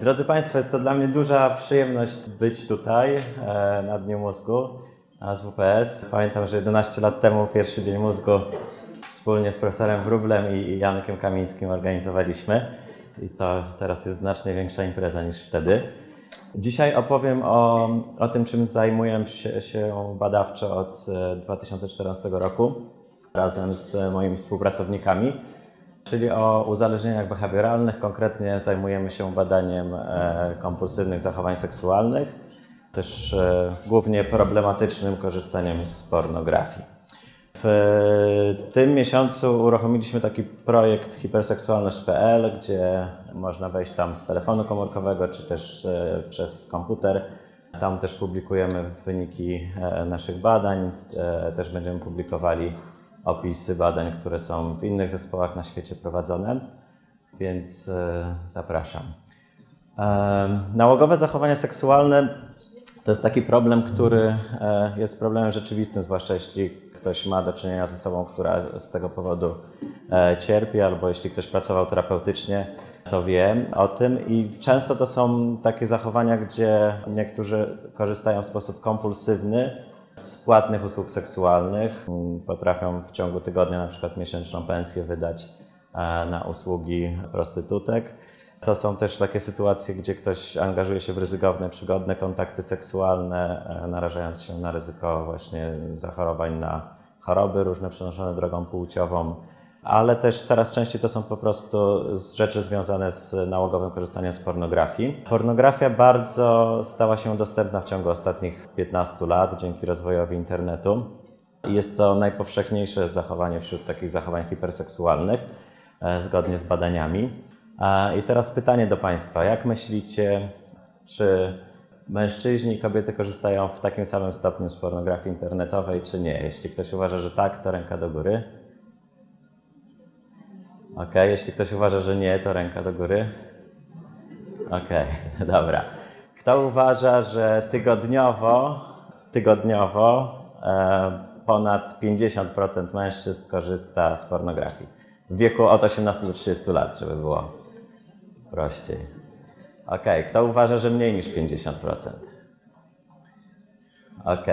Drodzy Państwo, jest to dla mnie duża przyjemność być tutaj e, na Dniu Mózgu na SWPS. Pamiętam, że 11 lat temu pierwszy Dzień Mózgu wspólnie z profesorem Wróblem i Jankiem Kamińskim organizowaliśmy i to teraz jest znacznie większa impreza niż wtedy. Dzisiaj opowiem o, o tym, czym zajmuję się, się badawczo od 2014 roku razem z moimi współpracownikami czyli o uzależnieniach behawioralnych. Konkretnie zajmujemy się badaniem e, kompulsywnych zachowań seksualnych, też e, głównie problematycznym korzystaniem z pornografii. W e, tym miesiącu uruchomiliśmy taki projekt hiperseksualność.pl, gdzie można wejść tam z telefonu komórkowego czy też przez komputer. Tam też publikujemy wyniki naszych badań, też będziemy publikowali opisy badań, które są w innych zespołach na świecie prowadzone, więc e, zapraszam. E, nałogowe zachowania seksualne to jest taki problem, który e, jest problemem rzeczywistym, zwłaszcza jeśli ktoś ma do czynienia z osobą, która z tego powodu cierpi, albo jeśli ktoś pracował terapeutycznie, to wie o tym. I często to są takie zachowania, gdzie niektórzy korzystają w sposób kompulsywny, z płatnych usług seksualnych potrafią w ciągu tygodnia na przykład miesięczną pensję wydać e, na usługi prostytutek. To są też takie sytuacje, gdzie ktoś angażuje się w ryzykowne, przygodne kontakty seksualne, e, narażając się na ryzyko właśnie zachorowań na choroby różne przenoszone drogą płciową ale też coraz częściej to są po prostu rzeczy związane z nałogowym korzystaniem z pornografii. Pornografia bardzo stała się dostępna w ciągu ostatnich 15 lat dzięki rozwojowi internetu. Jest to najpowszechniejsze zachowanie wśród takich zachowań hiperseksualnych, e, zgodnie z badaniami. I teraz pytanie do Państwa. Jak myślicie, czy mężczyźni i kobiety korzystają w takim samym stopniu z pornografii internetowej, czy nie? Jeśli ktoś uważa, że tak, to ręka do góry. Ok, jeśli ktoś uważa, że nie, to ręka do góry. Ok, dobra. Kto uważa, że tygodniowo, tygodniowo e, ponad 50% mężczyzn korzysta z pornografii? W wieku od 18 do 30 lat, żeby było prościej. Ok, kto uważa, że mniej niż 50%? Ok.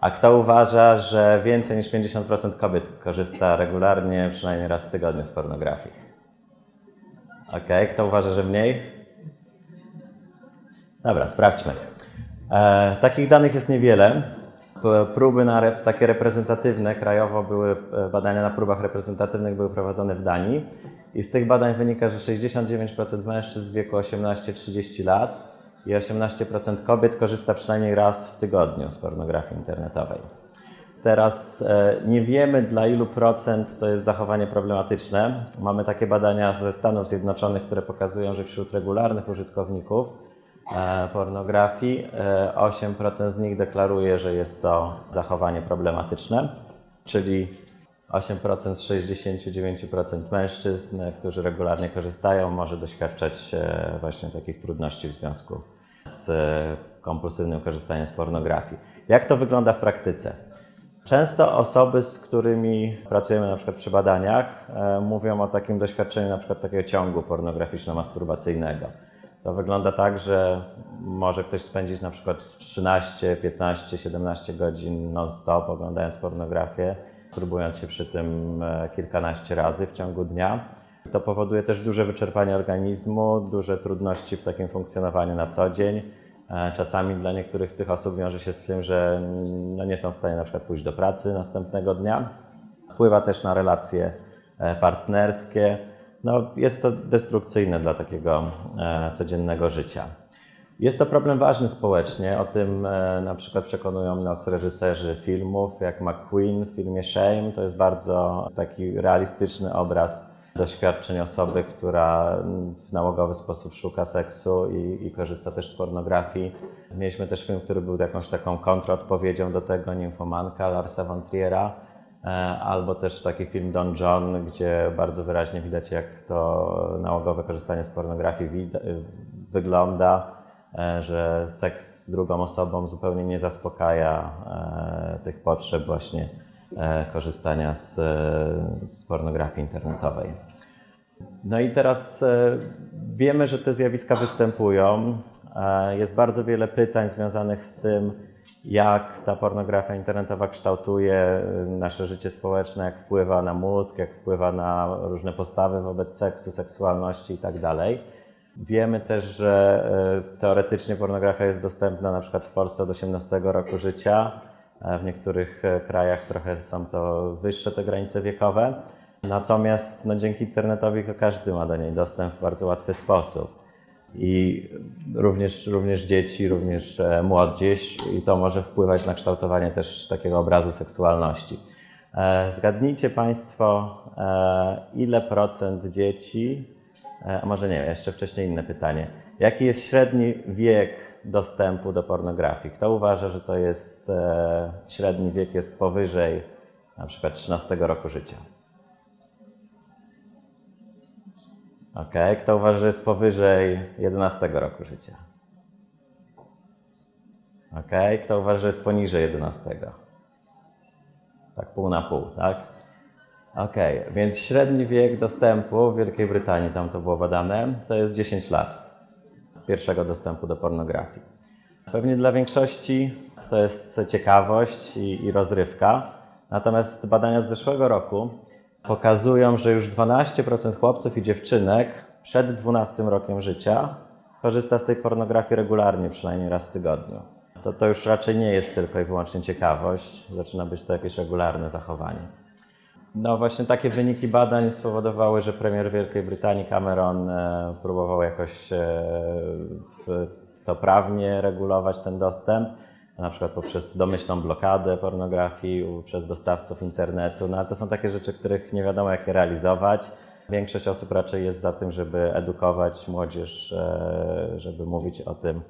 A kto uważa, że więcej niż 50% kobiet korzysta regularnie, przynajmniej raz w tygodniu z pornografii? Ok, kto uważa, że mniej? Dobra, sprawdźmy. E, takich danych jest niewiele. Próby na rep, takie reprezentatywne, krajowo były, e, badania na próbach reprezentatywnych były prowadzone w Danii i z tych badań wynika, że 69% mężczyzn w wieku 18-30 lat i 18% kobiet korzysta przynajmniej raz w tygodniu z pornografii internetowej. Teraz e, nie wiemy dla ilu procent to jest zachowanie problematyczne. Mamy takie badania ze Stanów Zjednoczonych, które pokazują, że wśród regularnych użytkowników e, pornografii 8% e, z nich deklaruje, że jest to zachowanie problematyczne, czyli 8% z 69% mężczyzn, którzy regularnie korzystają, może doświadczać e, właśnie takich trudności w związku z e, kompulsywnym korzystaniem z pornografii. Jak to wygląda w praktyce? Często osoby, z którymi pracujemy na przykład przy badaniach, e, mówią o takim doświadczeniu na przykład takiego ciągu pornograficzno-masturbacyjnego. To wygląda tak, że może ktoś spędzić na przykład 13, 15, 17 godzin non-stop oglądając pornografię próbując się przy tym e, kilkanaście razy w ciągu dnia. To powoduje też duże wyczerpanie organizmu, duże trudności w takim funkcjonowaniu na co dzień. E, czasami dla niektórych z tych osób wiąże się z tym, że no nie są w stanie na przykład pójść do pracy następnego dnia. Wpływa też na relacje e, partnerskie. No, jest to destrukcyjne dla takiego codziennego życia. Jest to problem ważny społecznie, o tym e, na przykład przekonują nas reżyserzy filmów, jak McQueen w filmie Shame. To jest bardzo taki realistyczny obraz doświadczeń osoby, która w nałogowy sposób szuka seksu i, i, korzysta też z pornografii. Mieliśmy też film, który był jakąś taką kontraodpowiedzią do tego, Nymphomanka Larsa von Triera, e, albo też taki film Don John, gdzie bardzo wyraźnie widać, jak to nałogowe korzystanie z pornografii wygląda że seks z drugą osobą zupełnie nie zaspokaja e, tych potrzeb właśnie e, korzystania z, z pornografii internetowej. No i teraz e, wiemy, że te zjawiska występują. E, jest bardzo wiele pytań związanych z tym, jak ta pornografia internetowa kształtuje e, nasze życie społeczne, jak wpływa na mózg, jak wpływa na różne postawy wobec seksu, seksualności itd. Wiemy też, że teoretycznie pornografia jest dostępna na przykład w Polsce od 18 roku życia. W niektórych krajach trochę są to wyższe te granice wiekowe. Natomiast no, dzięki internetowi każdy ma do niej dostęp w bardzo łatwy sposób. I również, również dzieci, również e, młodzież, i to może wpływać na kształtowanie też takiego obrazu seksualności. E, zgadnijcie Państwo, e, ile procent dzieci, a może nie, jeszcze wcześniej inne pytanie. Jaki jest średni wiek dostępu do pornografii? Kto uważa, że to jest średni wiek jest powyżej na przykład 13 roku życia? Ok, kto uważa, że jest powyżej 11 roku życia? Ok, kto uważa, że jest poniżej 11? Tak, pół na pół, tak? Ok, więc średni wiek dostępu w Wielkiej Brytanii, tam to było badane, to jest 10 lat pierwszego dostępu do pornografii. Pewnie dla większości to jest ciekawość i, i rozrywka. Natomiast badania z zeszłego roku pokazują, że już 12% chłopców i dziewczynek przed 12 rokiem życia korzysta z tej pornografii regularnie, przynajmniej raz w tygodniu. To, to już raczej nie jest tylko i wyłącznie ciekawość, zaczyna być to jakieś regularne zachowanie. No właśnie takie wyniki badań spowodowały, że premier Wielkiej Brytanii Cameron e, próbował jakoś e, to prawnie regulować ten dostęp na przykład poprzez domyślną blokadę pornografii, przez dostawców internetu. No ale to są takie rzeczy, których nie wiadomo jak je realizować. Większość osób raczej jest za tym, żeby edukować młodzież, e, żeby mówić o tym,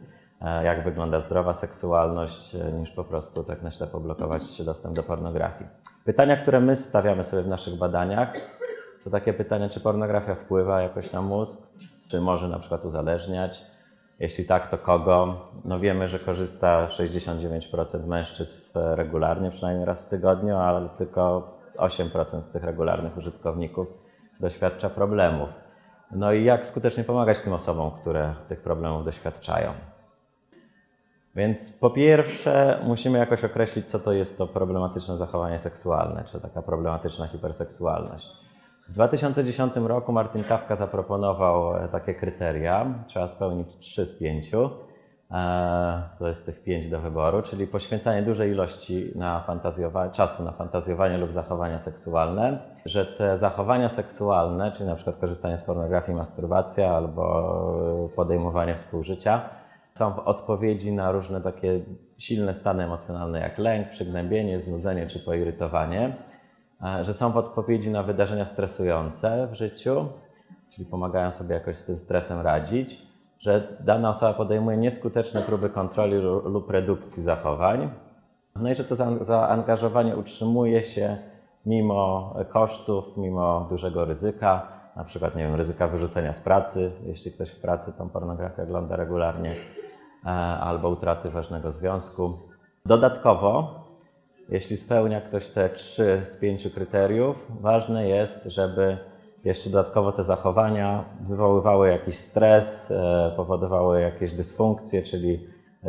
jak wygląda zdrowa seksualność, e, niż po prostu tak na ślepo blokować dostęp do pornografii. Pytania, które my stawiamy sobie w naszych badaniach, to takie pytania, czy pornografia wpływa jakoś na mózg, czy może na przykład uzależniać, jeśli tak, to kogo? No wiemy, że korzysta 69% mężczyzn regularnie, przynajmniej raz w tygodniu, ale tylko 8% z tych regularnych użytkowników doświadcza problemów. No i jak skutecznie pomagać tym osobom, które tych problemów doświadczają? Więc po pierwsze musimy jakoś określić, co to jest to problematyczne zachowanie seksualne, czy taka problematyczna hiperseksualność. W 2010 roku Martin Kawka zaproponował e, takie kryteria. Trzeba spełnić 3 z 5. E, to jest tych 5 do wyboru, czyli poświęcanie dużej ilości na czasu na fantazjowanie lub zachowania seksualne, że te zachowania seksualne, czyli na przykład korzystanie z pornografii, masturbacja albo podejmowanie współżycia, są w odpowiedzi na różne takie silne stany emocjonalne jak lęk, przygnębienie, znudzenie czy poirytowanie że są w odpowiedzi na wydarzenia stresujące w życiu, czyli pomagają sobie jakoś z tym stresem radzić, że dana osoba podejmuje nieskuteczne próby kontroli lub redukcji zachowań, no i że to zaangażowanie utrzymuje się mimo kosztów, mimo dużego ryzyka, na przykład, nie wiem, ryzyka wyrzucenia z pracy, jeśli ktoś w pracy tą pornografię ogląda regularnie, e, albo utraty ważnego związku. Dodatkowo jeśli spełnia ktoś te trzy z pięciu kryteriów, ważne jest, żeby jeszcze dodatkowo te zachowania wywoływały jakiś stres, e, powodowały jakieś dysfunkcje, czyli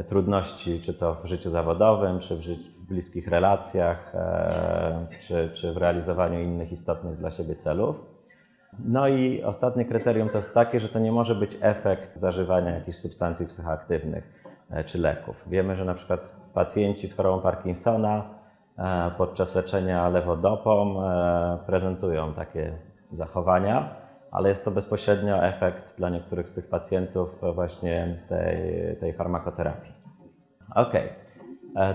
trudności, czy to w życiu zawodowym, czy w, życiu, w bliskich relacjach, e, czy, czy w realizowaniu innych istotnych dla siebie celów. No i ostatnie kryterium to jest takie, że to nie może być efekt zażywania jakichś substancji psychoaktywnych e, czy leków. Wiemy, że na przykład pacjenci z chorobą Parkinsona E, podczas leczenia lewodopą e, prezentują takie zachowania, ale jest to bezpośrednio efekt dla niektórych z tych pacjentów właśnie tej, tej farmakoterapii. Ok. E,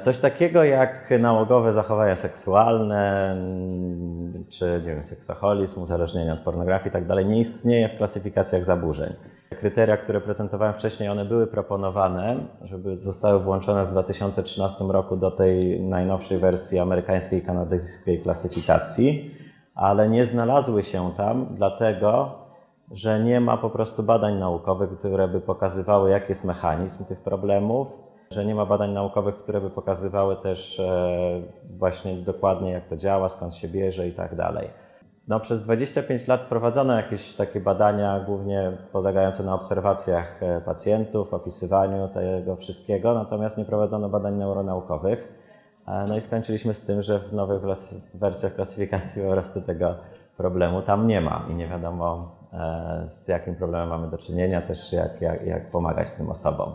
coś takiego jak nałogowe zachowania seksualne, czy nie wiem, seksoholizm, uzależnienie od pornografii itd. Tak nie istnieje w klasyfikacjach zaburzeń. Kryteria, które prezentowałem wcześniej, one były proponowane, żeby zostały włączone w 2013 roku do tej najnowszej wersji amerykańskiej i kanadyjskiej klasyfikacji, ale nie znalazły się tam, dlatego że nie ma po prostu badań naukowych, które by pokazywały, jaki jest mechanizm tych problemów, że nie ma badań naukowych, które by pokazywały też e, właśnie dokładnie, jak to działa, skąd się bierze i tak dalej. No, przez 25 lat prowadzono jakieś takie badania, głównie polegające na obserwacjach e, pacjentów, opisywaniu tego wszystkiego, natomiast nie prowadzono badań neuronaukowych. E, no i skończyliśmy z tym, że w nowych wersjach klasyfikacji po prostu tego problemu tam nie ma i nie wiadomo z jakim problemem mamy do czynienia, też jak, jak, jak pomagać tym osobom.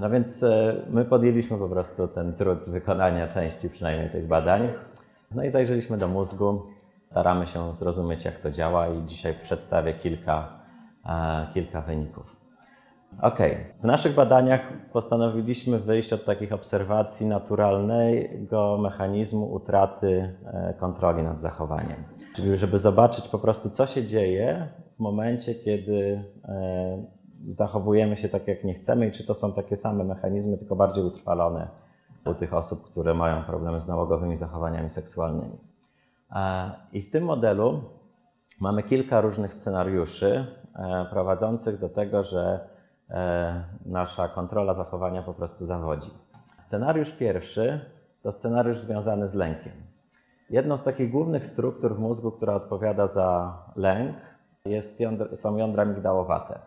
No więc my podjęliśmy po prostu ten trud wykonania części przynajmniej tych badań. No i zajrzeliśmy do mózgu, staramy się zrozumieć, jak to działa, i dzisiaj przedstawię kilka, e, kilka wyników. Ok, w naszych badaniach postanowiliśmy wyjść od takich obserwacji naturalnego mechanizmu utraty e, kontroli nad zachowaniem. Czyli, żeby zobaczyć po prostu, co się dzieje w momencie, kiedy e, zachowujemy się tak, jak nie chcemy, i czy to są takie same mechanizmy, tylko bardziej utrwalone u tych osób, które mają problemy z nałogowymi zachowaniami seksualnymi. E, I w tym modelu mamy kilka różnych scenariuszy e, prowadzących do tego, że e, nasza kontrola zachowania po prostu zawodzi. Scenariusz pierwszy to scenariusz związany z lękiem. Jedną z takich głównych struktur w mózgu, która odpowiada za lęk, jest jądra, są jądra migdałowate.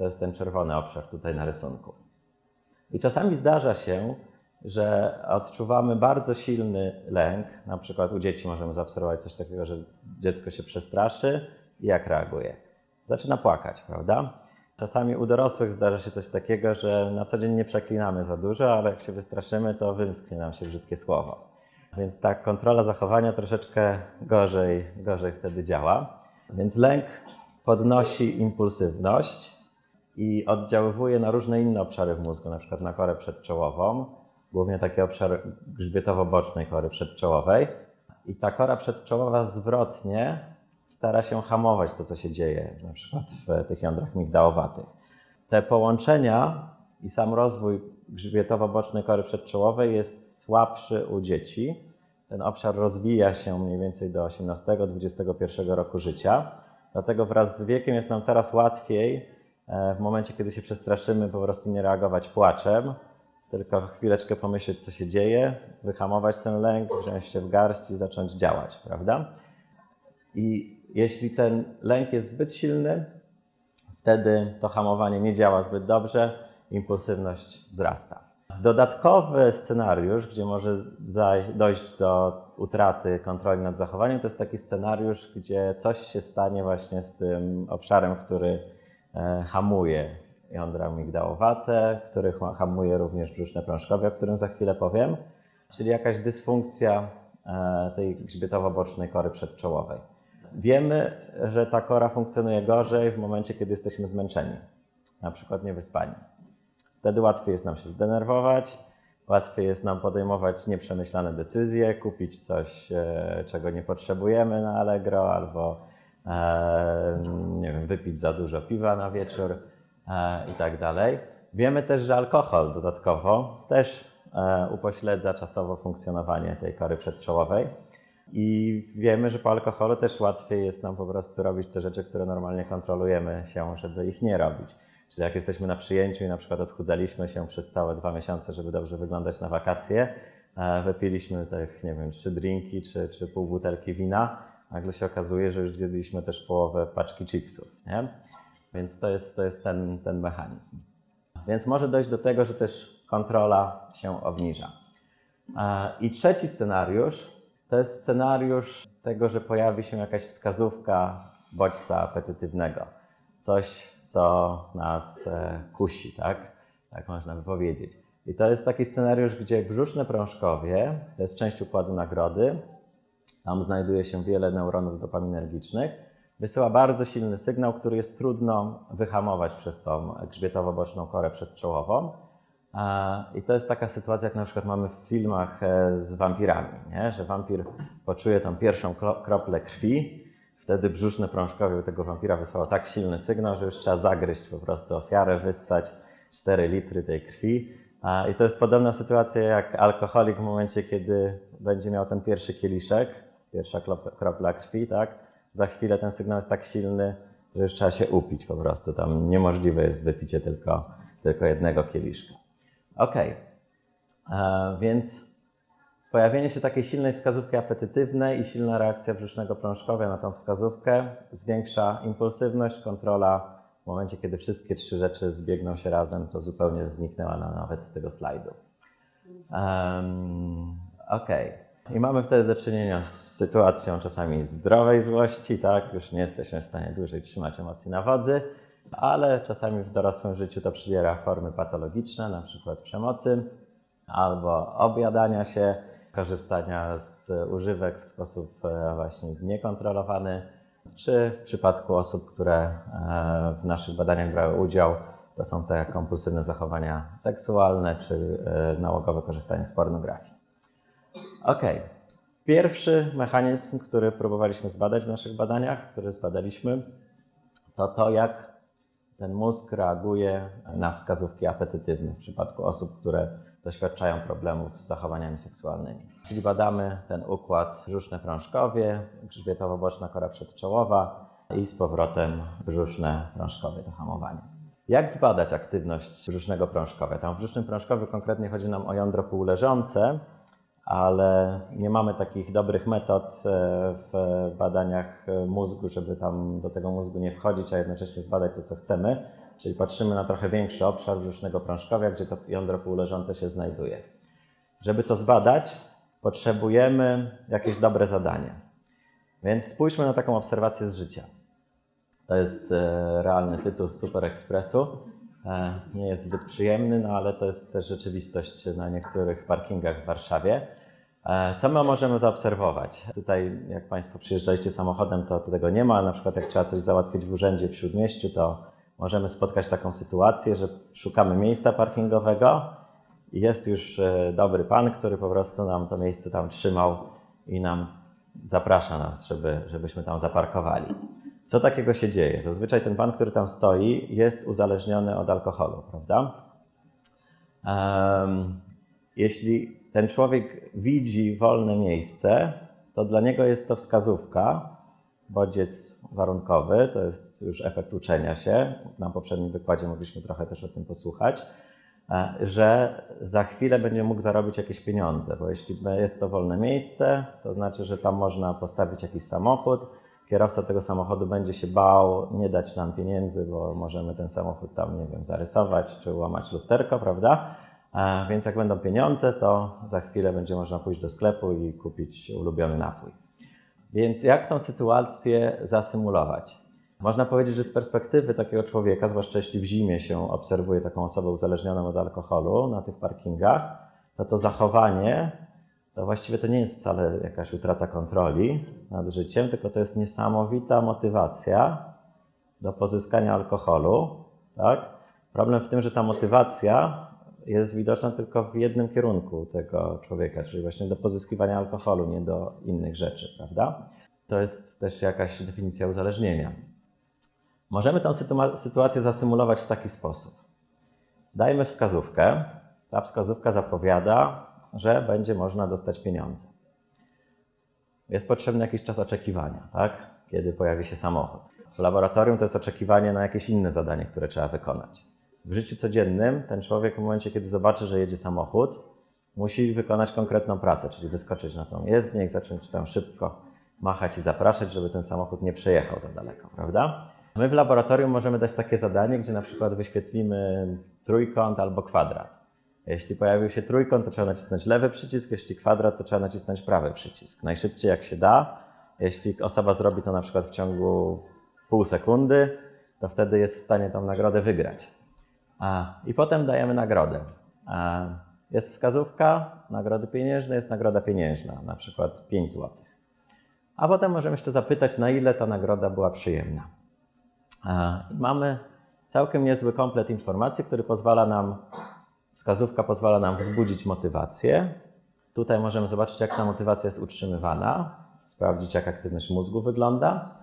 To jest ten czerwony obszar tutaj na rysunku. I czasami zdarza się, że odczuwamy bardzo silny lęk. Na przykład u dzieci możemy zaobserwować coś takiego, że dziecko się przestraszy i jak reaguje? Zaczyna płakać, prawda? Czasami u dorosłych zdarza się coś takiego, że na co dzień nie przeklinamy za dużo, ale jak się wystraszymy, to wymsknie nam się brzydkie słowo. Więc ta kontrola zachowania troszeczkę gorzej, gorzej wtedy działa. Więc lęk podnosi impulsywność i oddziaływuje na różne inne obszary w mózgu, na przykład na korę przedczołową głównie taki obszar grzbietowo-bocznej kory przedczołowej. I ta kora przedczołowa zwrotnie stara się hamować to, co się dzieje, na przykład w tych jądrach migdałowatych. Te połączenia i sam rozwój grzbietowo-bocznej kory przedczołowej jest słabszy u dzieci. Ten obszar rozwija się mniej więcej do 18-21 roku życia. Dlatego wraz z wiekiem jest nam coraz łatwiej w momencie, kiedy się przestraszymy, po prostu nie reagować płaczem, tylko chwileczkę pomyśleć, co się dzieje, wyhamować ten lęk, wziąć się w garść i zacząć działać, prawda? I jeśli ten lęk jest zbyt silny, wtedy to hamowanie nie działa zbyt dobrze, impulsywność wzrasta. Dodatkowy scenariusz, gdzie może dojść do utraty kontroli nad zachowaniem, to jest taki scenariusz, gdzie coś się stanie właśnie z tym obszarem, który e, hamuje jądra migdałowate, których hamuje również brzuszne prążkowie, o którym za chwilę powiem, czyli jakaś dysfunkcja e, tej grzbietowo-bocznej kory przedczołowej. Wiemy, że ta kora funkcjonuje gorzej w momencie, kiedy jesteśmy zmęczeni, na przykład niewyspani. Wtedy łatwiej jest nam się zdenerwować, łatwiej jest nam podejmować nieprzemyślane decyzje, kupić coś, e, czego nie potrzebujemy na Allegro, albo e, wypić za dużo piwa na wieczór. E, i tak dalej. Wiemy też, że alkohol dodatkowo też e, upośledza czasowo funkcjonowanie tej kory przedczołowej. I wiemy, że po alkoholu też łatwiej jest nam po prostu robić te rzeczy, które normalnie kontrolujemy się, żeby ich nie robić. Czyli jak jesteśmy na przyjęciu i na przykład odchudzaliśmy się przez całe dwa miesiące, żeby dobrze wyglądać na wakacje, e, wypiliśmy tych, nie wiem, trzy drinki czy, czy pół butelki wina, nagle się okazuje, że już zjedliśmy też połowę paczki chipsów. Nie? Więc to jest, to jest ten, ten mechanizm. Więc może dojść do tego, że też kontrola się obniża. I trzeci scenariusz to jest scenariusz tego, że pojawi się jakaś wskazówka bodźca apetytywnego. Coś, co nas e, kusi, tak? Tak można by powiedzieć. I to jest taki scenariusz, gdzie brzuszne prążkowie, to jest część układu nagrody, tam znajduje się wiele neuronów dopaminergicznych, wysyła bardzo silny sygnał, który jest trudno wyhamować przez tą grzbietowo-boczną korę przedczołową. I to jest taka sytuacja, jak na przykład mamy w filmach e, z wampirami, nie? że wampir poczuje tą pierwszą kroplę krwi, wtedy brzuszne prążkowie tego wampira wysłało tak silny sygnał, że już trzeba zagryźć po prostu ofiarę, wyssać 4 litry tej krwi. I to jest podobna sytuacja jak alkoholik w momencie, kiedy będzie miał ten pierwszy kieliszek, pierwsza kropla krwi, tak? za chwilę ten sygnał jest tak silny, że już trzeba się upić po prostu. Tam niemożliwe jest wypicie tylko, tylko jednego kieliszka. Ok, e, więc Pojawienie się takiej silnej wskazówki apetytywnej i silna reakcja brzusznego prążkowia na tą wskazówkę zwiększa impulsywność, kontrola. W momencie, kiedy wszystkie trzy rzeczy zbiegną się razem, to zupełnie zniknęła na, nawet z tego slajdu. Um, ok. I mamy wtedy do czynienia z sytuacją czasami zdrowej złości, tak? Już nie jesteśmy w stanie dłużej trzymać emocji na wodzy, ale czasami w dorosłym życiu to przybiera formy patologiczne, na przykład przemocy albo objadania się, korzystania z używek w sposób e, właśnie niekontrolowany, czy w przypadku osób, które e, w naszych badaniach brały udział, to są te kompulsywne zachowania seksualne czy e, nałogowe korzystanie z pornografii. Ok. Pierwszy mechanizm, który próbowaliśmy zbadać w naszych badaniach, który zbadaliśmy, to to, jak ten mózg reaguje na wskazówki apetytywne w przypadku osób, które doświadczają problemów z zachowaniami seksualnymi. Czyli badamy ten układ brzuszne prążkowie, grzbietowo-boczna kora przedczołowa i z powrotem brzuszne prążkowie do hamowania. Jak zbadać aktywność brzusznego prążkowia? Tam w brzusznym prążkowiu konkretnie chodzi nam o jądro półleżące, ale nie mamy takich dobrych metod e, w badaniach mózgu, żeby tam do tego mózgu nie wchodzić, a jednocześnie zbadać to, co chcemy. Czyli patrzymy na trochę większy obszar brzusznego prążkowia, gdzie to jądro półleżące się znajduje. Żeby to zbadać, potrzebujemy jakieś dobre zadanie. Więc spójrzmy na taką obserwację z życia. To jest e, realny tytuł z Super Expressu. E, nie jest zbyt przyjemny, no ale to jest też rzeczywistość na niektórych parkingach w Warszawie. E, co my możemy zaobserwować? Tutaj, jak Państwo przyjeżdżaliście samochodem, to tego nie ma, ale na przykład jak trzeba coś załatwić w urzędzie w Śródmieściu, to możemy spotkać taką sytuację, że szukamy miejsca parkingowego i jest już e, dobry pan, który po prostu nam to miejsce tam trzymał i nam zaprasza nas, żeby, żebyśmy tam zaparkowali. Co takiego się dzieje? Zazwyczaj ten pan, który tam stoi, jest uzależniony od alkoholu, prawda? Um, jeśli ten człowiek widzi wolne miejsce, to dla niego jest to wskazówka, bodziec warunkowy, to jest już efekt uczenia się. Na poprzednim wykładzie mogliśmy trochę też o tym posłuchać, e, że za chwilę będzie mógł zarobić jakieś pieniądze, bo jeśli jest to wolne miejsce, to znaczy, że tam można postawić jakiś samochód. Kierowca tego samochodu będzie się bał nie dać nam pieniędzy, bo możemy ten samochód tam, nie wiem, zarysować czy łamać lusterko, prawda? Więc jak będą pieniądze, to za chwilę będzie można pójść do sklepu i kupić ulubiony napój. Więc jak tą sytuację zasymulować? Można powiedzieć, że z perspektywy takiego człowieka, zwłaszcza jeśli w zimie się obserwuje taką osobę uzależnioną od alkoholu na tych parkingach, to to zachowanie to właściwie to nie jest wcale jakaś utrata kontroli nad życiem, tylko to jest niesamowita motywacja do pozyskania alkoholu. Tak? Problem w tym, że ta motywacja jest widoczna tylko w jednym kierunku tego człowieka, czyli właśnie do pozyskiwania alkoholu, nie do innych rzeczy, prawda? To jest też jakaś definicja uzależnienia. Możemy tę sytuację zasymulować w taki sposób. Dajmy wskazówkę. Ta wskazówka zapowiada, że będzie można dostać pieniądze. Jest potrzebny jakiś czas oczekiwania, tak? kiedy pojawi się samochód. W laboratorium to jest oczekiwanie na jakieś inne zadanie, które trzeba wykonać w życiu codziennym ten człowiek w momencie, kiedy zobaczy, że jedzie samochód, musi wykonać konkretną pracę, czyli wyskoczyć na tą jezdnię i zacząć tam szybko machać i zapraszać, żeby ten samochód nie przejechał za daleko, prawda? My w laboratorium możemy dać takie zadanie, gdzie na przykład wyświetlimy trójkąt albo kwadrat. Jeśli pojawił się trójkąt, to trzeba nacisnąć lewy przycisk, jeśli kwadrat, to trzeba nacisnąć prawy przycisk. Najszybciej jak się da. Jeśli osoba zrobi to na przykład w ciągu pół sekundy, to wtedy jest w stanie tą nagrodę wygrać. I potem dajemy nagrodę. Jest wskazówka, nagrody pieniężne, jest nagroda pieniężna, na przykład 5 zł. A potem możemy jeszcze zapytać, na ile ta nagroda była przyjemna. Mamy całkiem niezły komplet informacji, który pozwala nam, wskazówka pozwala nam wzbudzić motywację. Tutaj możemy zobaczyć, jak ta motywacja jest utrzymywana, sprawdzić, jak aktywność mózgu wygląda,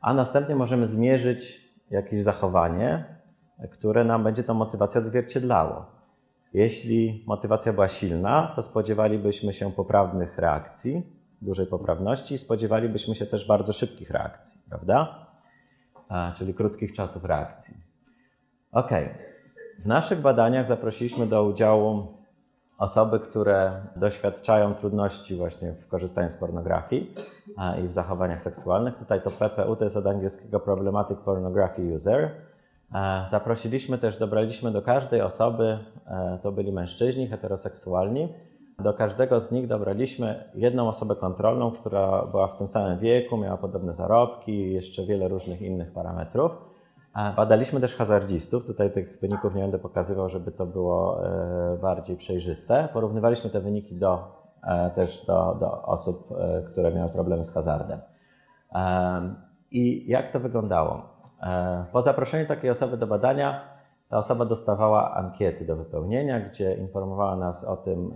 a następnie możemy zmierzyć jakieś zachowanie, które nam będzie tą motywację odzwierciedlało. Jeśli motywacja była silna, to spodziewalibyśmy się poprawnych reakcji, dużej poprawności spodziewalibyśmy się też bardzo szybkich reakcji, prawda? A, czyli krótkich czasów reakcji. Ok. W naszych badaniach zaprosiliśmy do udziału osoby, które doświadczają trudności właśnie w korzystaniu z pornografii i w zachowaniach seksualnych. Tutaj to PPU to jest od angielskiego Problematic Pornography User. Zaprosiliśmy też, dobraliśmy do każdej osoby, to byli mężczyźni heteroseksualni, do każdego z nich dobraliśmy jedną osobę kontrolną, która była w tym samym wieku, miała podobne zarobki jeszcze wiele różnych innych parametrów. Badaliśmy też hazardzistów. Tutaj tych wyników nie będę pokazywał, żeby to było e, bardziej przejrzyste. Porównywaliśmy te wyniki do, e, też do, do osób, e, które miały problemy z hazardem. I jak to wyglądało? Po zaproszeniu takiej osoby do badania, ta osoba dostawała ankiety do wypełnienia, gdzie informowała nas o tym,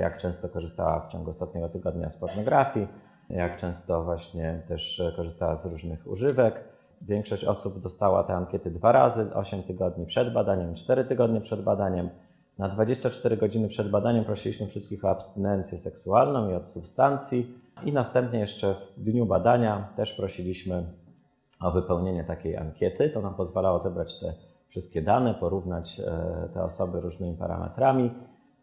jak często korzystała w ciągu ostatniego tygodnia z pornografii, jak często właśnie też korzystała z różnych używek Większość osób dostała te ankiety dwa razy, 8 tygodni przed badaniem, 4 tygodnie przed badaniem. Na 24 godziny przed badaniem prosiliśmy wszystkich o abstynencję seksualną i od substancji. I następnie jeszcze w dniu badania też prosiliśmy o wypełnienie takiej ankiety. To nam pozwalało zebrać te wszystkie dane, porównać e, te osoby różnymi parametrami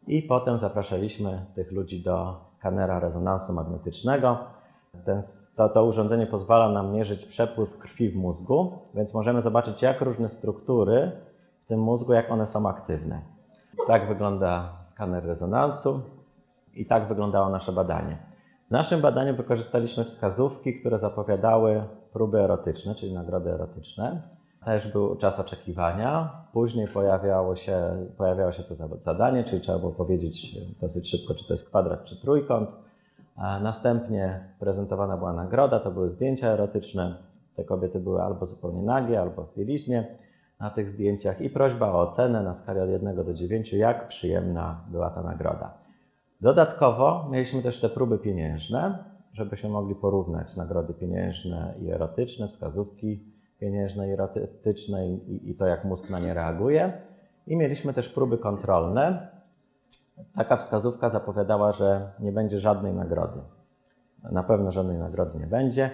i potem zapraszaliśmy tych ludzi do skanera rezonansu magnetycznego ten, to, to urządzenie pozwala nam mierzyć przepływ krwi w mózgu, więc możemy zobaczyć, jak różne struktury w tym mózgu, jak one są aktywne. Tak wygląda skaner rezonansu i tak wyglądało nasze badanie. W naszym badaniu wykorzystaliśmy wskazówki, które zapowiadały próby erotyczne, czyli nagrody erotyczne. Też był czas oczekiwania. Później pojawiało się, pojawiało się to zadanie, czyli trzeba było powiedzieć dosyć szybko, czy to jest kwadrat, czy trójkąt. Następnie prezentowana była nagroda, to były zdjęcia erotyczne. Te kobiety były albo zupełnie nagie, albo w bieliźnie na tych zdjęciach i prośba o ocenę na skali od 1 do 9, jak przyjemna była ta nagroda. Dodatkowo mieliśmy też te próby pieniężne, żebyśmy mogli porównać nagrody pieniężne i erotyczne, wskazówki pieniężne i erotyczne i, i to, jak mózg na nie reaguje. I mieliśmy też próby kontrolne, taka wskazówka zapowiadała, że nie będzie żadnej nagrody. Na pewno żadnej nagrody nie będzie,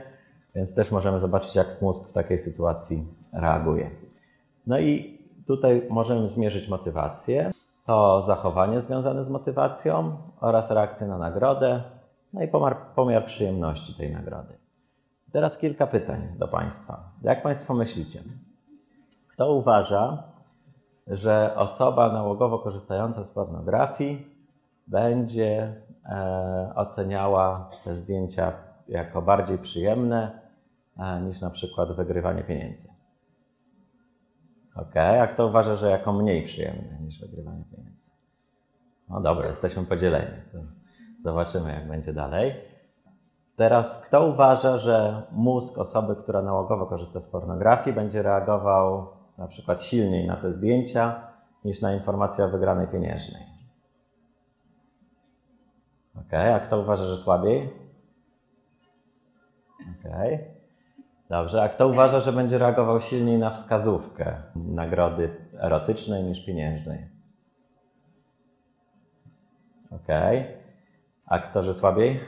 więc też możemy zobaczyć, jak mózg w takiej sytuacji reaguje. No i tutaj możemy zmierzyć motywację, to zachowanie związane z motywacją oraz reakcję na nagrodę, no i pomiar, pomiar przyjemności tej nagrody. Teraz kilka pytań do Państwa. Jak Państwo myślicie? Kto uważa, że osoba nałogowo korzystająca z pornografii będzie e, oceniała te zdjęcia jako bardziej przyjemne e, niż na przykład wygrywanie pieniędzy. Ok, a kto uważa, że jako mniej przyjemne niż wygrywanie pieniędzy? No dobra, jesteśmy podzieleni. To zobaczymy, jak będzie dalej. Teraz, kto uważa, że mózg osoby, która nałogowo korzysta z pornografii, będzie reagował na przykład silniej na te zdjęcia niż na informację o wygranej pieniężnej. Ok, a kto uważa, że słabiej? Ok. Dobrze, a kto uważa, że będzie reagował silniej na wskazówkę nagrody erotycznej niż pieniężnej? Ok. A kto, że słabiej?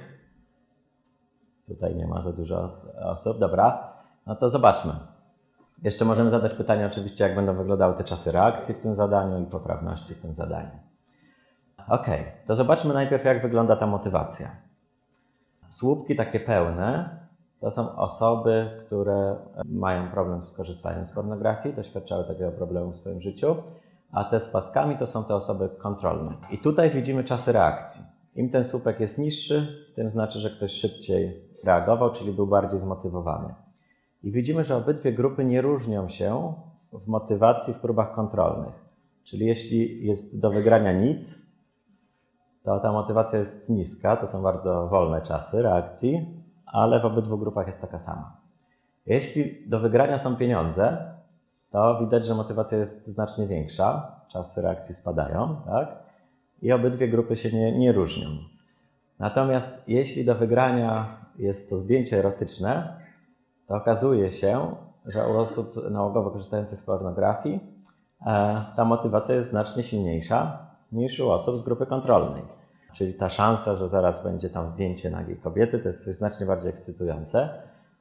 Tutaj nie ma za dużo osób. Dobra, no to zobaczmy. Jeszcze możemy zadać pytanie oczywiście, jak będą wyglądały te czasy reakcji w tym zadaniu i poprawności w tym zadaniu. Ok, to zobaczmy najpierw, jak wygląda ta motywacja. Słupki takie pełne to są osoby, które mają problem z korzystaniem z pornografii, doświadczały takiego problemu w swoim życiu, a te z paskami to są te osoby kontrolne. I tutaj widzimy czasy reakcji. Im ten słupek jest niższy, tym znaczy, że ktoś szybciej reagował, czyli był bardziej zmotywowany. I widzimy, że obydwie grupy nie różnią się w motywacji w próbach kontrolnych. Czyli jeśli jest do wygrania nic, to ta motywacja jest niska, to są bardzo wolne czasy reakcji, ale w obydwu grupach jest taka sama. Jeśli do wygrania są pieniądze, to widać, że motywacja jest znacznie większa, czasy reakcji spadają, tak? I obydwie grupy się nie, nie różnią. Natomiast jeśli do wygrania jest to zdjęcie erotyczne, to okazuje się, że u osób nałogowo korzystających z pornografii e, ta motywacja jest znacznie silniejsza niż u osób z grupy kontrolnej. Czyli ta szansa, że zaraz będzie tam zdjęcie nagiej kobiety, to jest coś znacznie bardziej ekscytujące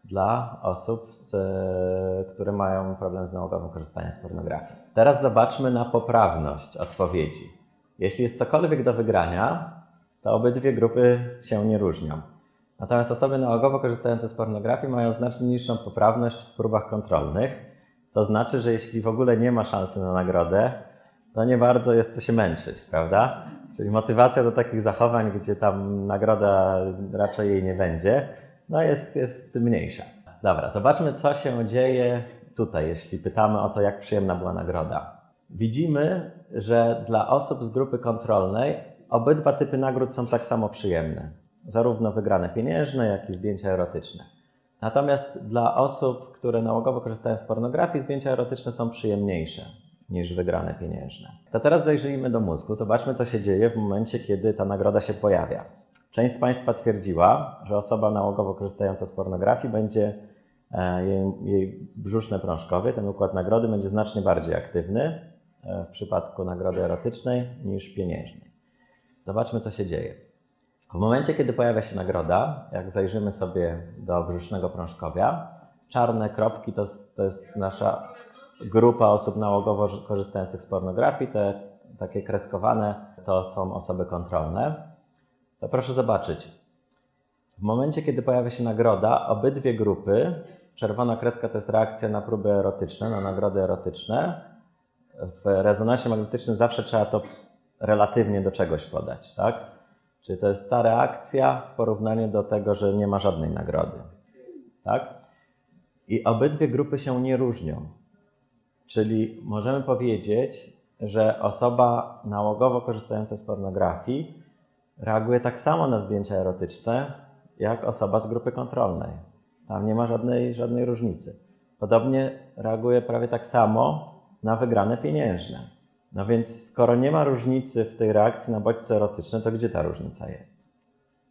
dla osób, z, które mają problem z nałogowym korzystaniem z pornografii. Teraz zobaczmy na poprawność odpowiedzi. Jeśli jest cokolwiek do wygrania, to obydwie grupy się nie różnią. Natomiast osoby nałogowo korzystające z pornografii mają znacznie niższą poprawność w próbach kontrolnych. To znaczy, że jeśli w ogóle nie ma szansy na nagrodę, to nie bardzo jest co się męczyć, prawda? Czyli motywacja do takich zachowań, gdzie tam nagroda raczej jej nie będzie, no jest, jest mniejsza. Dobra, zobaczmy, co się dzieje tutaj, jeśli pytamy o to, jak przyjemna była nagroda. Widzimy, że dla osób z grupy kontrolnej obydwa typy nagród są tak samo przyjemne. Zarówno wygrane pieniężne, jak i zdjęcia erotyczne. Natomiast dla osób, które nałogowo korzystają z pornografii, zdjęcia erotyczne są przyjemniejsze niż wygrane pieniężne. To teraz zajrzyjmy do mózgu, zobaczmy, co się dzieje w momencie, kiedy ta nagroda się pojawia. Część z Państwa twierdziła, że osoba nałogowo korzystająca z pornografii będzie e, jej, jej brzuszne prążkowy, ten układ nagrody będzie znacznie bardziej aktywny e, w przypadku nagrody erotycznej niż pieniężnej. Zobaczmy, co się dzieje. W momencie, kiedy pojawia się nagroda, jak zajrzymy sobie do brzusznego prążkowia, czarne kropki to, to jest nasza grupa osób nałogowo korzystających z pornografii, te takie kreskowane to są osoby kontrolne. To proszę zobaczyć. W momencie, kiedy pojawia się nagroda, obydwie grupy, czerwona kreska to jest reakcja na próby erotyczne, na nagrody erotyczne. W rezonansie magnetycznym zawsze trzeba to relatywnie do czegoś podać, tak? Czyli to jest ta reakcja w porównaniu do tego, że nie ma żadnej nagrody, tak? I obydwie grupy się nie różnią. Czyli możemy powiedzieć, że osoba nałogowo korzystająca z pornografii reaguje tak samo na zdjęcia erotyczne, jak osoba z grupy kontrolnej. Tam nie ma żadnej, żadnej różnicy. Podobnie reaguje prawie tak samo na wygrane pieniężne. No więc skoro nie ma różnicy w tej reakcji na bodźce erotyczne, to gdzie ta różnica jest?